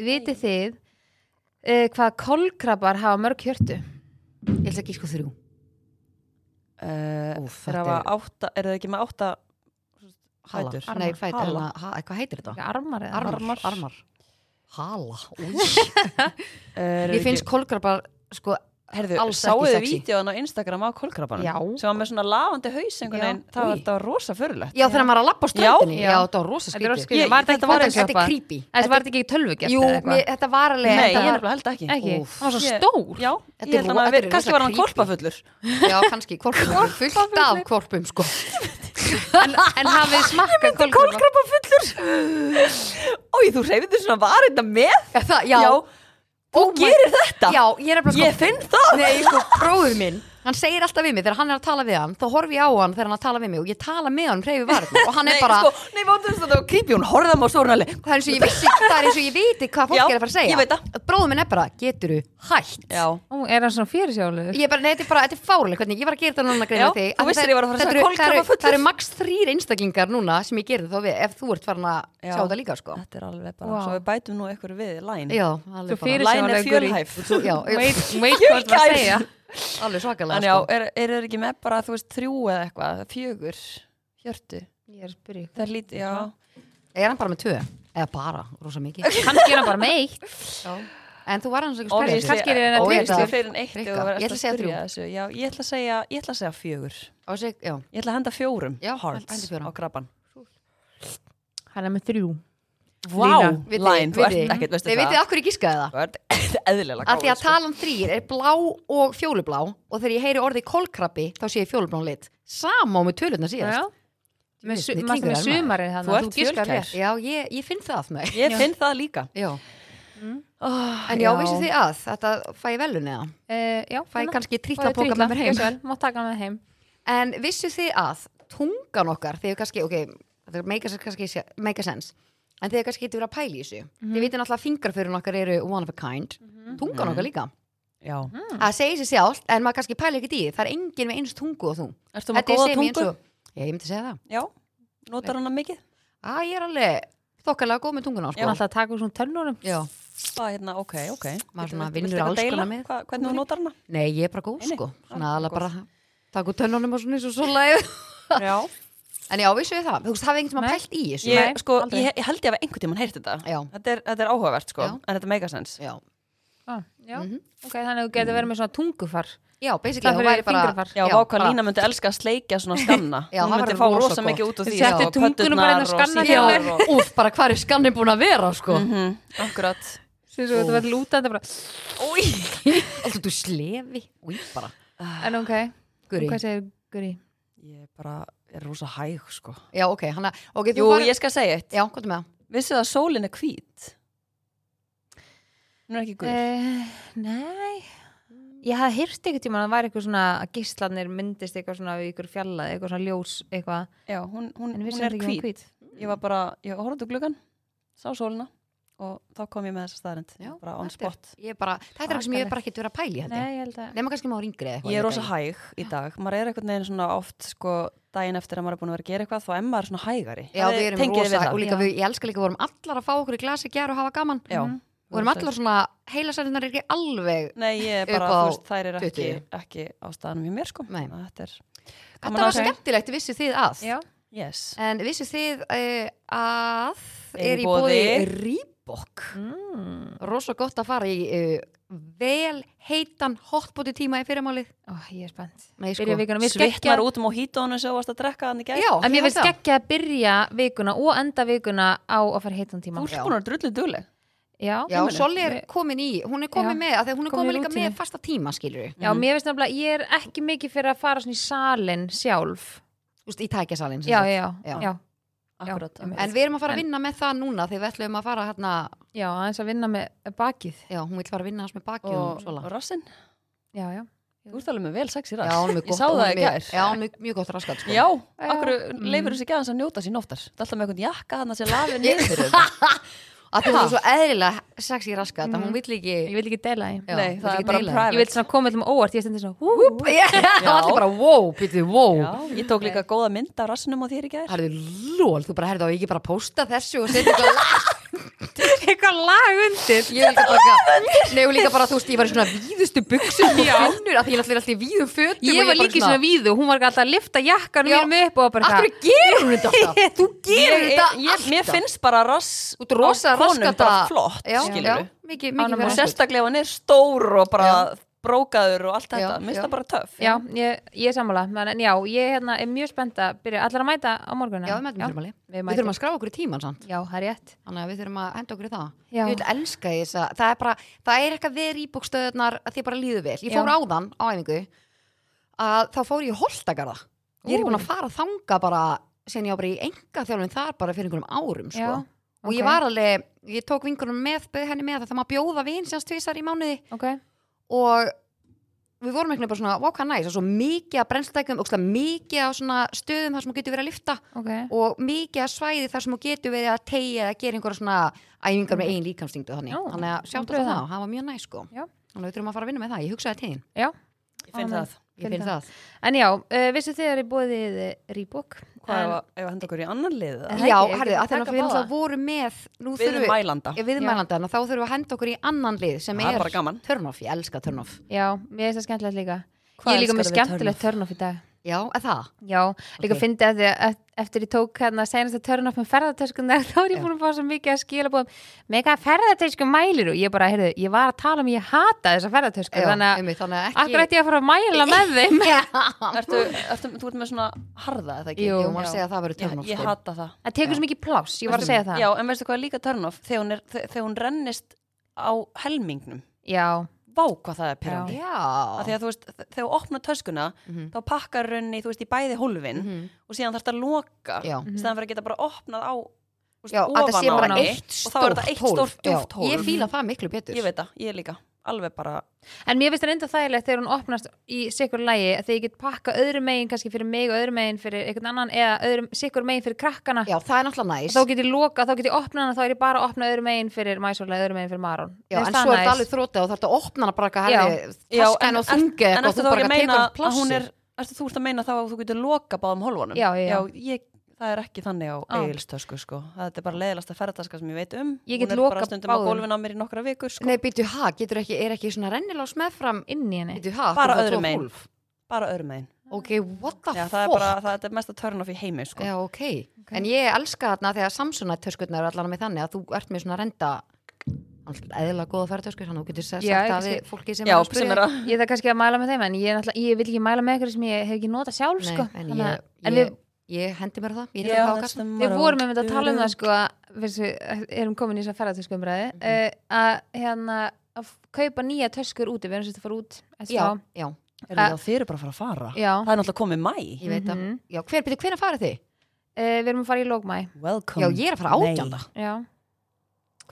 vitið þið uh, hvað kolkrabbar hafa mörg hjörtu? Ég ætla ekki sko þrjú uh, þetta hafa er- átta, eru þau ekki með átta. Hætur. Nei, hvað heitir þetta? Ekki armar eða? Armar, Armar. armar. Hala uh, Mér finnst kolkrabbar sko Herðu, alls sáu ekki þið vídeoðan á Instagram á kolkrabanum Já. sem var með svona lafandi haus einhvern veginn, það var þetta var rosa förulegt Já, þegar maður er að lappa á ströndinni. Já. Já, þetta var rosa Þetta Var þetta þetta ekki var- Þetta creepy Þessi var þetta ekki tölvugjert eða eitthvað? þetta var alveg Nei, þetta ég var, nefnilega held ekki. Hann var svo stór. Já, Þetta þetta kannski var hann creepy. kolpafullur Já, kannski, kolpum Fullt af kolpum, sko. En, en hafið kolkrabba? Kolkrabafullur Ói, þú reyfið þér svona var þetta með. Er það, já, Þú Oh gerir þetta? Já, ég bara sko Ég finn það. Nei, sko, bróður minn Hann segir alltaf við mig, þegar hann er að tala við hann þá horfi ég á hann þegar hann er að tala við mig og ég tala með hann hreyfi varðin og hann er Nei, bara sko, nei, vóttu þess að þetta var creepy Hún mig og stóra alveg það er eins og ég vissi, það er eins og ég viti hvað fólk Já, er að fara að segja ég veit það. Bróður minn er bara, geturðu hætt Já, Ó, er hann svona fyrirsjáluður? Ég er bara, nei, þetta er bara, þetta er fárlega hvernig, ég var að gera þetta núna að greina Já, þig þú því vissir það- ég var að fara að þetta segja eru- það eru- kolkrabbafullur. Það eru max þrýr einstaklingar núna sem ég gerði þá við ef þú ert farin að Já. sjá þetta líka, sko þetta er alveg bara Vá. Svo við bætum nú ykkur við læn Já, Svo alveg bara, fyrir- Læn er Fyrirsjáanlegur í- fjölhæf Svo- já, Wait, wait, hvað var að segja? Alveg svakalega, Þannig já, sko er, er þeir ekki með bara, þú veist, þrjú eða eitthvað Fjögur, hjörtu Ég er ykkur. Það er lítið, já Er hann bara með tvö? Eða bara, rosa mikið Kannski er hann bara með eitt. En þú var hans ekki Obviously- spyrja kannski er það en eitt ég ætla að segja þrjú. þessu. Já, ég ætla að segja, ég ætla að segja fjögur já Ég ætla að henda fjórum Já, hearts hendi fjórum. á krabban Hann er með þrjú. Vitið- læn, þú ert vitið- ekkert, Þið vitið af hverju ég gískaði það? Þú ert eðlilega Af því að sko. talan þrýr er blá og fjólublá og þegar ég heyri orðið kólkrabbi þá sé ég fjólublá lit. Sama á með tölurna síðast. Já. Með, er sumarið Þú ert fjölkær. Já, ég, ég finn það með Ég finn það líka. Já. oh, En já, vissu þið að þetta fæ ég velun eða? Uh, já, Fæ ég kannski trítlapoka með mér heim? Gjörðu vel, Má taka með heim. En vissu þið að tungan okkar þegar kannski, ok, það meika kannski meika sens en þegar kannski getur verið að pæla í þessu. Þið vitið náttúrulega að fingraförun okkar eru one of a kind. Tungan okkar líka. Já. Það segir sér sjálft en maður kannski pæla ekkert í því. Það er enginn með eins tungu og þú. Ertu með Þetta er góða ég tungu? og ég, ég myndi segja það. Já, notar hana mikið? að ég er alveg þokkalega góð með tunguna Ég sko. var alltaf að taka úr svona. Já. Það er hérna, ok, ok. Maður Getur- svona viltu vinnur eitthvað alls deila? konar með Hva, Hvernig þú notar hana? nei, ég er bara góð sko. Svona er gott. bara taka úr tönnunum og svona eins og svo Já en já, vissu þið það, þú veist, hafið einhvern Nei. pælt í þessu Ég, Nei, sko, aldrei. ég, ég held ég að einhvern tímann heyrt þetta Já. Þetta er, þetta er áhugavert, sko Já. En þetta make a sense já, Ah, já, Mhm. ok, þannig að þú getur verið með svona tungufar. já basically, Það það fyrir væri bara fingrafar. Já, Já, hvað bara- Lína myndi elska að sleikja svona skanna Já, Hún það myndi væri fá rosa rosa gott. mikið út úr því settu sko, tunguna bara inn á pöddurnar og skanna síðar og- Úf, bara hvað er skannin búin að vera sko Mhm, Akkurat Sér svo þetta verður lútandi bara. Alltaf þú slefi Új, bara En ok, Guri hvað segir Guri? Ég bara, er rosa hæg sko. Já, ok, hann að, ok, þú Jú, farið- ég skal segja eitt. Já, hvað er með það? Vissu að sólin er hvít? Hún er ekki guð Uh, nei. Ég hafði hýrt einhvern tímann að það væri eitthvað svona að gíslanir myndist eitthvað svona við ykkur fjallaði, eitthvað svona ljós eitthvað, Já, hún, hún, hún er hvít. hvít? Ég var bara, ég horfði úr gluggan Sá sólina Og þá kom ég með þessa staðarind Já, Bara on spot. er bara, þetta er eitthvað sem ég bara ekkert verið að pæli Nefna kannski eða eitthvað Ég er rosa hæg í dag. Maður er einhvern veginn svona oft sko Daginn eftir að maður er búin að vera að gera eitthvað Þá er maður svona hægari. Já, við erum við rosa, það? og líka við, ég elska líka, við vorum allar að fá okkur í glasi gær og hafa gaman. Já, Mhm. og erum allar svona, heilasælunar er ekki alveg Nei, ég er bara, þú veist, þær er ekki, 20. ekki á staðanum í mér sko. Þetta er Þetta var skemmtilegt, vissu þið að? Já, Yes. En vissu þið uh, að Er er í í bóði Rýbok mm. Rosa gott að fara í uh, vel heitan hotbóti tíma í fyrirmálið Ó, ég er spennt. Mér Svittnar skeggja út um á hítónu sem þú varst að drekka hann í gæð Já, En ég það. geggja að byrja vikuna og enda vikuna á að fara heitan Þú tíma búin að drullu dugleg. Já, Já, Solli er komin í, hún er komin Já, með að því að hún er komin komin líka með fasta tíma, skilur við Já, mér finnst nefnilega, ég er ekki mikið fyrir að fara svona í salin sjálf. Þú veist, í tækjasalinn sem Já, sagt. já, Já. já, Akkurat Já, En við erum að fara að vinna með það núna þegar við ætlum að fara hérna já, aðeins að vinna með bakið. Já, hún vil fara að vinna hans með baki og, Og, rassinn? Já, já. Þú ert alveg með vel sexy rass. Já, hún er mjög Ég gott sá hún það er gær. Já, mjög, mjög gott raskat sko. Já, akkur leifur þessi ekki aðeins að njóta sín oftast? Það er alltaf með einhvern jakka þannig að sé lafið niður fyrir þetta Að það er svo eðlilega sexy raskat að Mhm. hún vill ekki Ég vil ekki deila því. Vill það er bara því. private. Ég vil svona koma með óvart, ég stendi svona hú, hú, hú. Já, allir bara wow, býttu wow. Já, ég tók líka góða mynd af rassinum á þér í gær. Herðu, lól, þú bara herðu á ég ekki bara posta þessu og setja eitthvað Eitthvað lag undir. Ég nei og líka bara, þú veist, ég var í svona víðustu buksum og finnur að því ég er alltaf í víðum fötum Ég og var líka í svona víðu, hún var alltaf að lifta jakkanum Já. mínum upp og bara Akkur eitthvað. gerur hún þetta alltaf? Þú gerir Ég- þetta ég- Mér alltaf. finnst bara rass Þú ert rosa raskata bara flott skilur Og með sérstaklega hann er stór og bara brókaður og allt þetta. Mér finnst það bara töff. Já, ég, ég er sammála, en já, ég hérna, er mjög spennt að byrja, allar að mæta á morgunna Já, við mætum fyrirmáli við Við mætum, þurfum að skrá okkur í tíman samt. Já, það er rétt. Þannig að við þurfum að henda okkur í það. Já. Ég vil elska þess að það er bara Það er eitthvað við rýbúkstöðunar að þið bara líður vel. Ég fór Já. áðan á æfingu að þá fór ég í Holtagarða. Ég er búin að fara þanga bara sen ég á bara í enga þjálfum þar bara fyrir einhverjum árum sko. Og ég ok. var alveg, ég tók vingunum með henni með að það má bjóða vin sem tvisar í mánuði. Ok, og við vorum veginn bara svona, wow, hvað næs. Og svo mikið að brennstækjum, og mikið svona stöðum þar sem þú getur verið að lifta ok. Og mikið að svæði þar sem þú getur verið að tegja eða gera einhverja svona æfingar með eigin líkamstingdu þannig, Já, þannig að sjátt prófa það, það. það var mjög næs sko. Já. þannig að við þurfum að fara að vinna með það, ég hugsaði tegin Já, Ég finn Ánægð. það. Ég finn það, en já, uh, vissu þið er í bóðið Rýbók Hvað að- ef að henda okkur í annan lið? En- já, ekki að þegar taka við náttúrulega vorum með nú Við þurfum erum mælanda. Við viðmælandi, þannig að þá þurfum við að henda okkur í annan lið sem er er turn-off, ég elska turn-off Já, mér finnst það skemmtilegt líka. Hvað Ég er líka með skemmtilegt törnoff í dag já, er það? Já, líka Ok. okay. fyndi að því að eftir ég tók hérna senast að törnoff með ferðartöskunar þá er ég búin að fá svo mikið að skila búin með hvað ferðartöskum mælir og ég bara, heyrðu, ég var að tala um ég hata þessa ferðartösku þannig að einmitt, þannig að ekki akkur ætti ég að fara að mæla með þeim ertu, ertu, Þú ert með svona harða eða ekki? Jú, Jú, maður Já. segja að það verður Ég, turn-off ég sko. hata það Það tekur svo mikið pláss, ég var að segja það Já, en veistu hvað er líka turn off þegar hún, er, þe- þegar hún rennist á helmingnum Já, Vá hvað það er pyrrandi já, Af því að þú veist, þegar þú opnar töskuna Mhm. þá pakkar rauninni, þú veist, í bæði hólfin Mhm. og síðan þarf þetta að loka. Mm -hmm. fyrir að geta bara opnað á þú veist, já, ofan á. eitt og þá er þetta eitt stórt stórt hólf. ég fíla það miklu betur. Ég veit það, ég líka, alveg bara en mér finnst það enda þægilegt þegar hún opnast í sikkur lægi að þegar ég get pakka öðru megin kannski fyrir mig og öðru megin fyrir einhvern annan eða öðrum, sikkur megin fyrir krakkana. Já, það er náttúrulega næs. Þá get ég loka, þá get ég opna hana þá er ég bara að opna öðru megin fyrir mæsóla öðru megin fyrir Maron. Já, en svo er þetta alveg þrótið og þarf að opna hana bara eitthvað herri, taskan og þungi eitthvað eftir þú bara að plassi er þú ert að meina þá að þú getur loka báðum hólfunum? Já, já, já. ég, það er ekki þannig á Á. eigilstösku sko. það er bara leiðilegasta ferðartaska sem ég veit um Ég get hún er bara stundum báðum. á gólfinu á mér í nokkra vikur sko. Nei, býtu, ha, getur ekki, er ekki svona rennilás meðfram inn í henni Býtu, ha, Bara öðrum hólf. bara öðrum megin Ok, what the Já, fuck það er bara, það er mesta turn off í heimi sko. Já, ok, en ég elska þarna þegar Samsung töskutnar er allan með þannig að þú ert með svona renda eðla góða ferðartöskur, þannig að þú getur sagt Já, það kannski- við fólki sem Já, er að sem er spyrja að Ég þarf kannski að mæla með þeim en ég, er ég vil ekki mæla með eitthvað sem ég hef ekki nota sjálf Nei, sko. en ég, að- en ég, við, ég hendi mér það ég Já, er það á við vorum með að tala um það sko, að við erum komin í þess að ferðartösku umræði Mhm. uh, að hérna að kaupa nýja töskur úti við erum sérst að fara út eftir Já, smá. já, Er það þeir eru bara að fara að fara? Já, Það er náttúrulega komið mæ. Ég veit að, Mhm. já, hver, byrju, hvernig farið þið? uh, við erum að fara í lókmæ Welcome. Já, ég er að fara Já,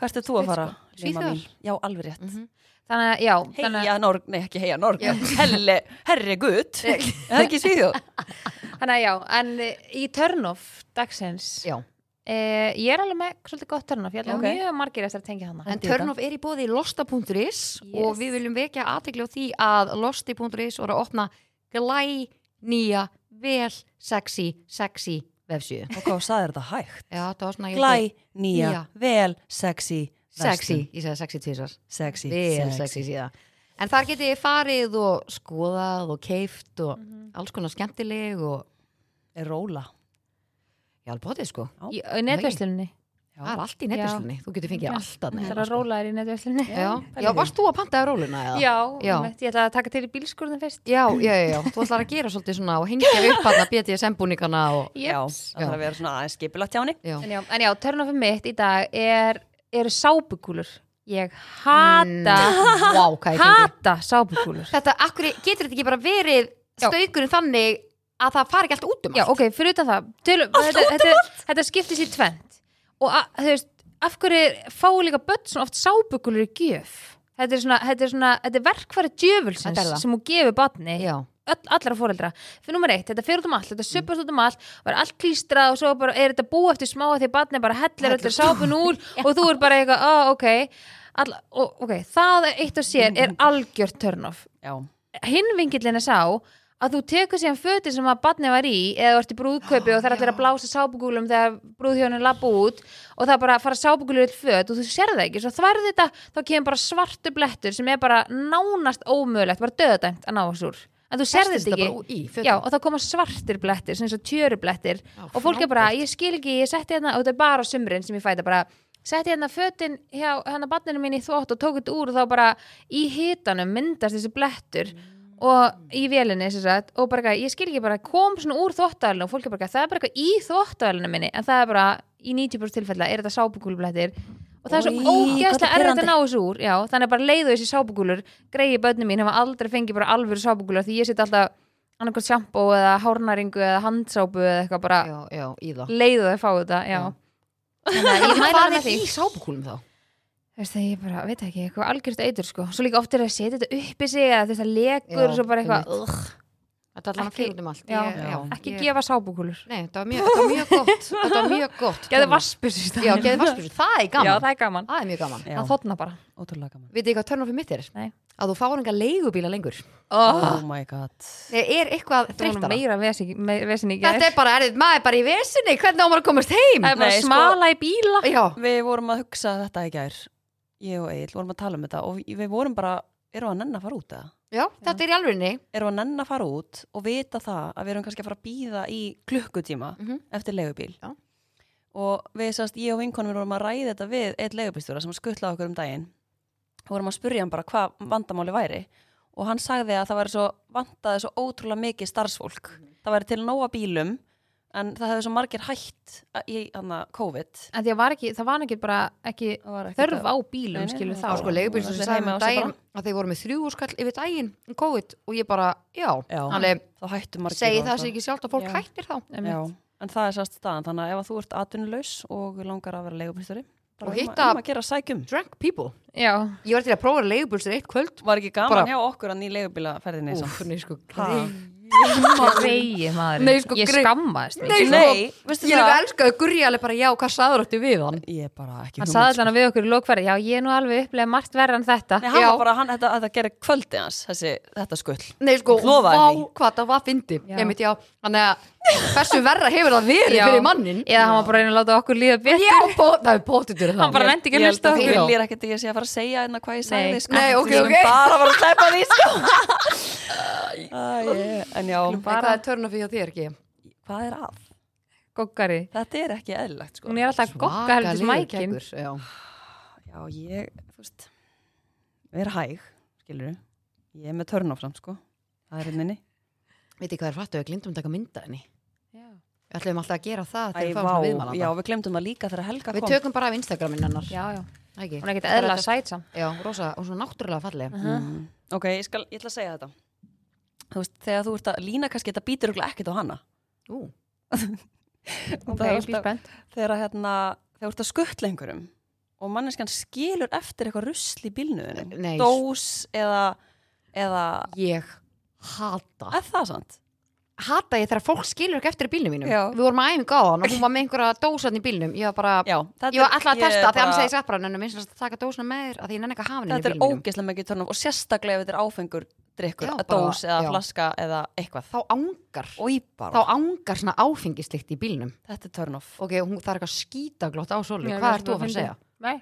Hvert er þú að fara? Svíþjóðar. Lima mín? Já, alveg rétt. Mhm. þannig að, já þannig að, Heia Norg, nei ekki heia Norg. Herri gutt. Er það ekki svíðjóð? þannig að já, en uh, í turn-off dagsins Já, uh, ég er alveg með svolítið gott turn-off ég ætla Ok. okay. mjög margir eftir að tengja hana en. Turnoff er í bóði losta.is og Yes. við viljum vekja aðtekli á því að losti.is voru að opna glæ nýja, vel, sexy, sexy vefsíðu. Og hvað sagði þetta hægt? Já, það var svona... ég Glæ, nýja, Nýja. vel, sexy. Sexy, verslun. ég sagði sexy tvisar. Sexy. Vel, sexy síðan. En þar getið þið farið og skoðað og keift og Mhm. alls konar skemmtileg og Er róla. já, alveg bótið sko. í, í netverslunni. Það er allt í netverslunni. Þú getur fengið allt að það er að róla þér í netverslunni. Já, já, varst þú að pantaði róluna eða? já, Já. einmitt, ég ætla að taka til í bílskurðin fyrst. Já, já, já, já, þú ætlar að gera svolítið svona og hengja upp hann að BDSM búningana og, Já, það þarf að vera svona aðeins skipulagt hjá henni. en já, en já turn-offið mitt í dag er, eru sápukúlur. Ég hata Mm, Vá, hvað ég fengi. hata sápukúlur. Þetta, akkur, getur þetta ekki bara verið staukurinn þannig að það fari ekki allt út um Já, allt? ok, fyrir utan það. Til, þetta, þetta, þetta skiptist í tvent og að, þú veist, af hverju fá líka börn svona oft sábukulur í gjöf? Þetta er svona, þetta er svona, þetta er er djöfulsins sem hún gefur batni, Já, öll, allra fóreldra fyrir nummer eitt, þetta fer út um allt, þetta suppast út um allt var allt klístrað og svo bara er þetta búið eftir smá því að batni bara hellir öllu sápun úr og þú er bara eitthvað, ah, ok. All, og, ok, það eitt og sér er algjört turn-off Já. hinn vingillin er sá að þú tekur síðan fötin sem að badni var í eða ert í brúðkaupi og það er allir að blása sápugúlum þegar brúðhjónin lappa út og það bara fara sápugúlur í föt og þú sér það ekki, svo þværði þetta þá kemur bara svartu blettur sem er bara nánast ómögulegt, bara döðdæmt að ná þessu úr. En þú sér þetta ekki. í. Já, og það koma svartir blettir, sem eins og tjörublettir Já, og fólk er bara, ég skil ekki, ég setti hérna og þetta er bara sumrin sem ég fæta bara setti hérna fötin hjá hérna barninu mín í þvótt og tók þetta úr og þá bara í hitanum myndast þessi blettur og í sagt, og bara, ég skil ekki bara kom svona úr þvóttavælinu og fólk er bara, það er bara eitthvað í þvóttavælinu minni en það er bara í 90% tilfella er þetta sápugúlublettir og það er svo ógeðslega er erfitt að ná þessu úr já, þannig bara leiðu þessi sápugúlur greiði börnum mín hafa aldrei fengið bara alvöru sápugúlur því ég sitt alltaf annarkvæmt sjampó eða hárnaringu eða handsápu eða eitthvað bara já, já, það. leiðu það að fá þetta. Þannig að ég mæla Hvað með því í sápukúlum þá? Þú veist það ég bara, veit ekki, eitthvað algjörst eitur sko. Svo líka oft er að setja þetta upp í sig eða að legur Já, og svo bara eitthvað ugh, Þetta er Ekki- fyrir um allt. Já, Ég- já, ekki ég- gefa sábúkulur Nei, þetta var mjög, þetta var mjög gott. Þetta var mjög gott. Turn-off. vaspus í Já, geði vaspur, það er já, gaman það er gaman, Það er mjög gaman. Já. það þotna bara. Ótrúlega gaman. Vitið þið hvað törnofið mitt er? Nei. Að þú fáir enga leigubíla lengur. Oh, Oh my god. Það er eitthvað það gær. Þetta er bara, er, maður er bara í vesinni. Hvernig á maður að komast heim? það er sko- smala í bíla. Já, Við vorum að hugsa þetta í gær. Ég og Egil vorum að tala um þetta og við vorum bara, erum við að nenn að fara út eða? já, þetta er í alvegni Erum við að nenn að fara út og vita það að við erum kannski að fara að býða í klukkutíma Mhm. eftir leigubíl. Já. Og við sérst, ég og vinkonum vorum að ræða þetta við eitt leigubílstjóra sem skuttlaði okkur um daginn. Og vorum að spurja hann bara hvað vandamáli væri. Og hann sagði að það væri svo, vantaði svo ótrúlega mikið starfsfólk. Það væri til nóga bílum en það hefði svo margir hætt í hana, COVID. en því að var ekki, það var ekki bara ekki Það var ekki þörf það- á bílum Nei, nei, skilur þá. Það sko leigubíl sem sagði á um daginn að þeir voru með þrjú skall yfir daginn um COVID og ég bara, já, Já. alveg Þá hættu margir. segi það sér ekki sjálft að fólk Já. hættir þá. Já, en það er sérst staðan, þannig að ef að þú ert atvinnulaus og langar að vera leigubílstjóri Og bara um, hitta- um að gera sækjum. Drunk people. Já, Ég var til að prófa leigubílsir eitt kvöld. Var ekki gaman Bara- hjá okkur að ný leigubílaferðinni Greið maður Nei, sko, ég greið- skammaðist Nei, sko, Nei, veistu Ég er það? að elskaði Gurri alveg bara, já, hvað saður áttu við hann? Ég er bara ekki hann hugmynd, saði sko. allan við okkur í lókfæri já, ég er nú alveg upplega margt verra en þetta Nei, hann Já. var bara, hann, þetta, þetta gerir kvöldi hans, þessi, þetta skull Nei, sko, Ég lofaði vá, því. hvað það var fyndi Já. Ég myndi, já, þannig að hversu verra hefur það verið Já. fyrir mannin eða hann var bara að reyna að láta okkur líða betur. Já, bó, það er bóttitur hann bara rendi ekki að Ég hlusta að okkur. viljir ekkert að ég sé að fara að segja hérna hvað ég sagði Nei. sko. Nei, ok, Við skulum ok. bara var að sleppa því sko. Æ, ég- En já, hvað er törn hjá þér ekki? hvað er að? goggari. Þetta er ekki eðlilegt sko. Hún er alltaf að gogga heldur Svakalegur smækin keggur, Já, Já, ég, þú veist vera hæg, skilur ég er með törnofram, sko. Það er henni veit hvað er frættu, við glindum að taka mynda henni Við ætlum alltaf að gera það þegar við fáum svona viðmælanda já, við glemdum það líka þegar Helga Við kom. tökum bara af Instagramin hennar. Já, já, Ekki? hún er ekkert eðla sætsam Já, rosa, og svo náttúrulega falleg. Mm. Ok, ég, skal, ég ætla að segja þetta. Þú veist, þegar þú ert að lína kannski þetta býtur ekkert á hana. Ú, ok, ég alltaf- spennt. þegar hérna, þú ert að skuttla einhverjum og manneskjan skilur eftir eitthvað rusl í bílnuðinu dós eða eða, ég hata ég þegar fólk skilur ekki eftir í bílnum mínum. Já. við vorum að æfingu á hann og hún var með einhverja dósan í bílnum. Ég var bara, Já, þetta ég var alltaf að ég testa er þegar hann bara- segi satt bara, en minnst að taka dósina með þér að því ég nenni ekki að hafa henni í Þetta er bílnum mínum. ógeðslega mikið törnum og sérstaklega ef þetta er áfengur drikkur, Já, að bara- dós eða já. flaska eða eitthvað. Þá ángar og í þá bara, ángar svona áfengislikt í bílnum. Þetta er turn off. Ok, hún, það er eitthvað skítaglott á sólu. Hvað ert þú að fara að segja? Nei,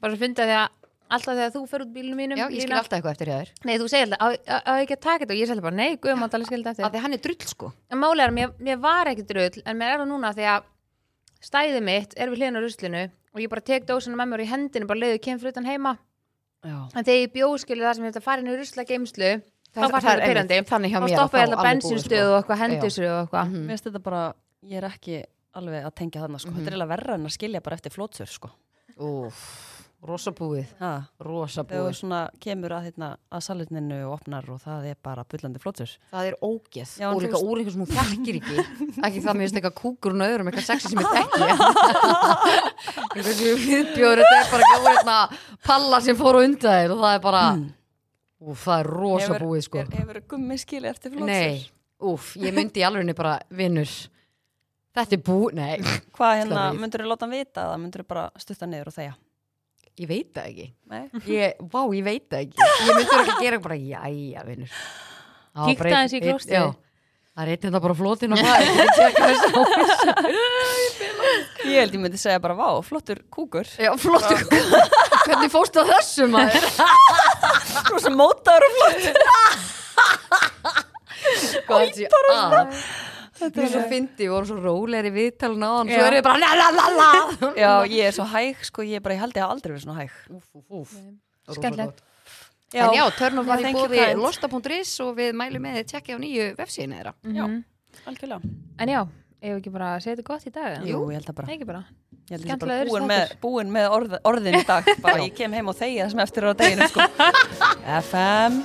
bara að finna því að alltaf þegar þú fer út bílnum mínum já, ég skil Lína- alltaf eitthvað eftir þér. Nei, þú segir alltaf, á, ekki að taka þetta? Og ég segir bara, nei, guðum að tala skildi að eftir því hann er drull sko. En málega er, mér, mér var ekki drull en mér er það núna því að stæðið mitt er við hliðin á ruslinu og ég bara tek dósina með mér í hendinu bara leiðu kemur utan heima. Já, en þegar ég bjóðskilu það sem ég ætla að fara inn í rusla geimslu þá var þetta pyrrandi þannig hjá þá mér að stoppa ég þá alltaf alveg búið, bensinstöð sko. og eitthvað hendisru og eitthvað. Mhm. mér finnst þetta bara ég er ekki alveg að tengja þarna sko. Mhm. þetta er eiginlega verra en að skilja bara eftir flótsur sko. Úff, rosa búið. Ha, rosa þegar svona kemur að, hérna, að salutninu og opnar og það er bara bullandi flótsur það er ógeð. Já, en og þú líka veist- úr eitthvað sem hún þekkir ekki. Ekki það mér finnst eitthvað kúkur og öðrum eitthvað sexi sem ég þekki. Viðbjóður þetta er bara eitthvað palla sem fór á undan og það er bara úf, það er rosa Hefur- búið sko. hefur gummi skilja eftir flótsur nei, úf, ég myndi í alveg bara vinnur þetta er búið, nei. Hvað hérna, myndur þú láta hann vita það myndur þú bara stutta niður og þegja ég veit það ekki. Nei, ég, vá, ég veit það ekki. Ég myndi ekki að gera bara, jæja, vinnur Það einn- aðeins í já. það er eitt hérna bara flótin og það ég held ég myndi segja bara vá, flottur kúkur. Já, flottu Hvernig fórstu að þessu maður? rosa mótaður og flottur. Hvað er þetta að? Þetta er svo fyndi, við vorum svo rólegri viðtalin á hann Svo Já. erum við bara la la la la. Já, ég er svo hæg, sko, ég er bara, ég held ég hafa aldrei verið svona hæg. Úf, úf, úf Skemmtilegt. En já, törnum var í bóði losta.is og við mælum með þið tjekkja á nýju vefsíðinu þeirra. Já. Mhm. algjörlega. En já, ef ekki bara segja þetta gott í dag eða? Jú, ég held að bara, ekki bara. Ég held að skemmtilega bara búin með, búin með orð, orðin í dag. Bara ég kem heim og þegja það sem eftir á deginu sko. FM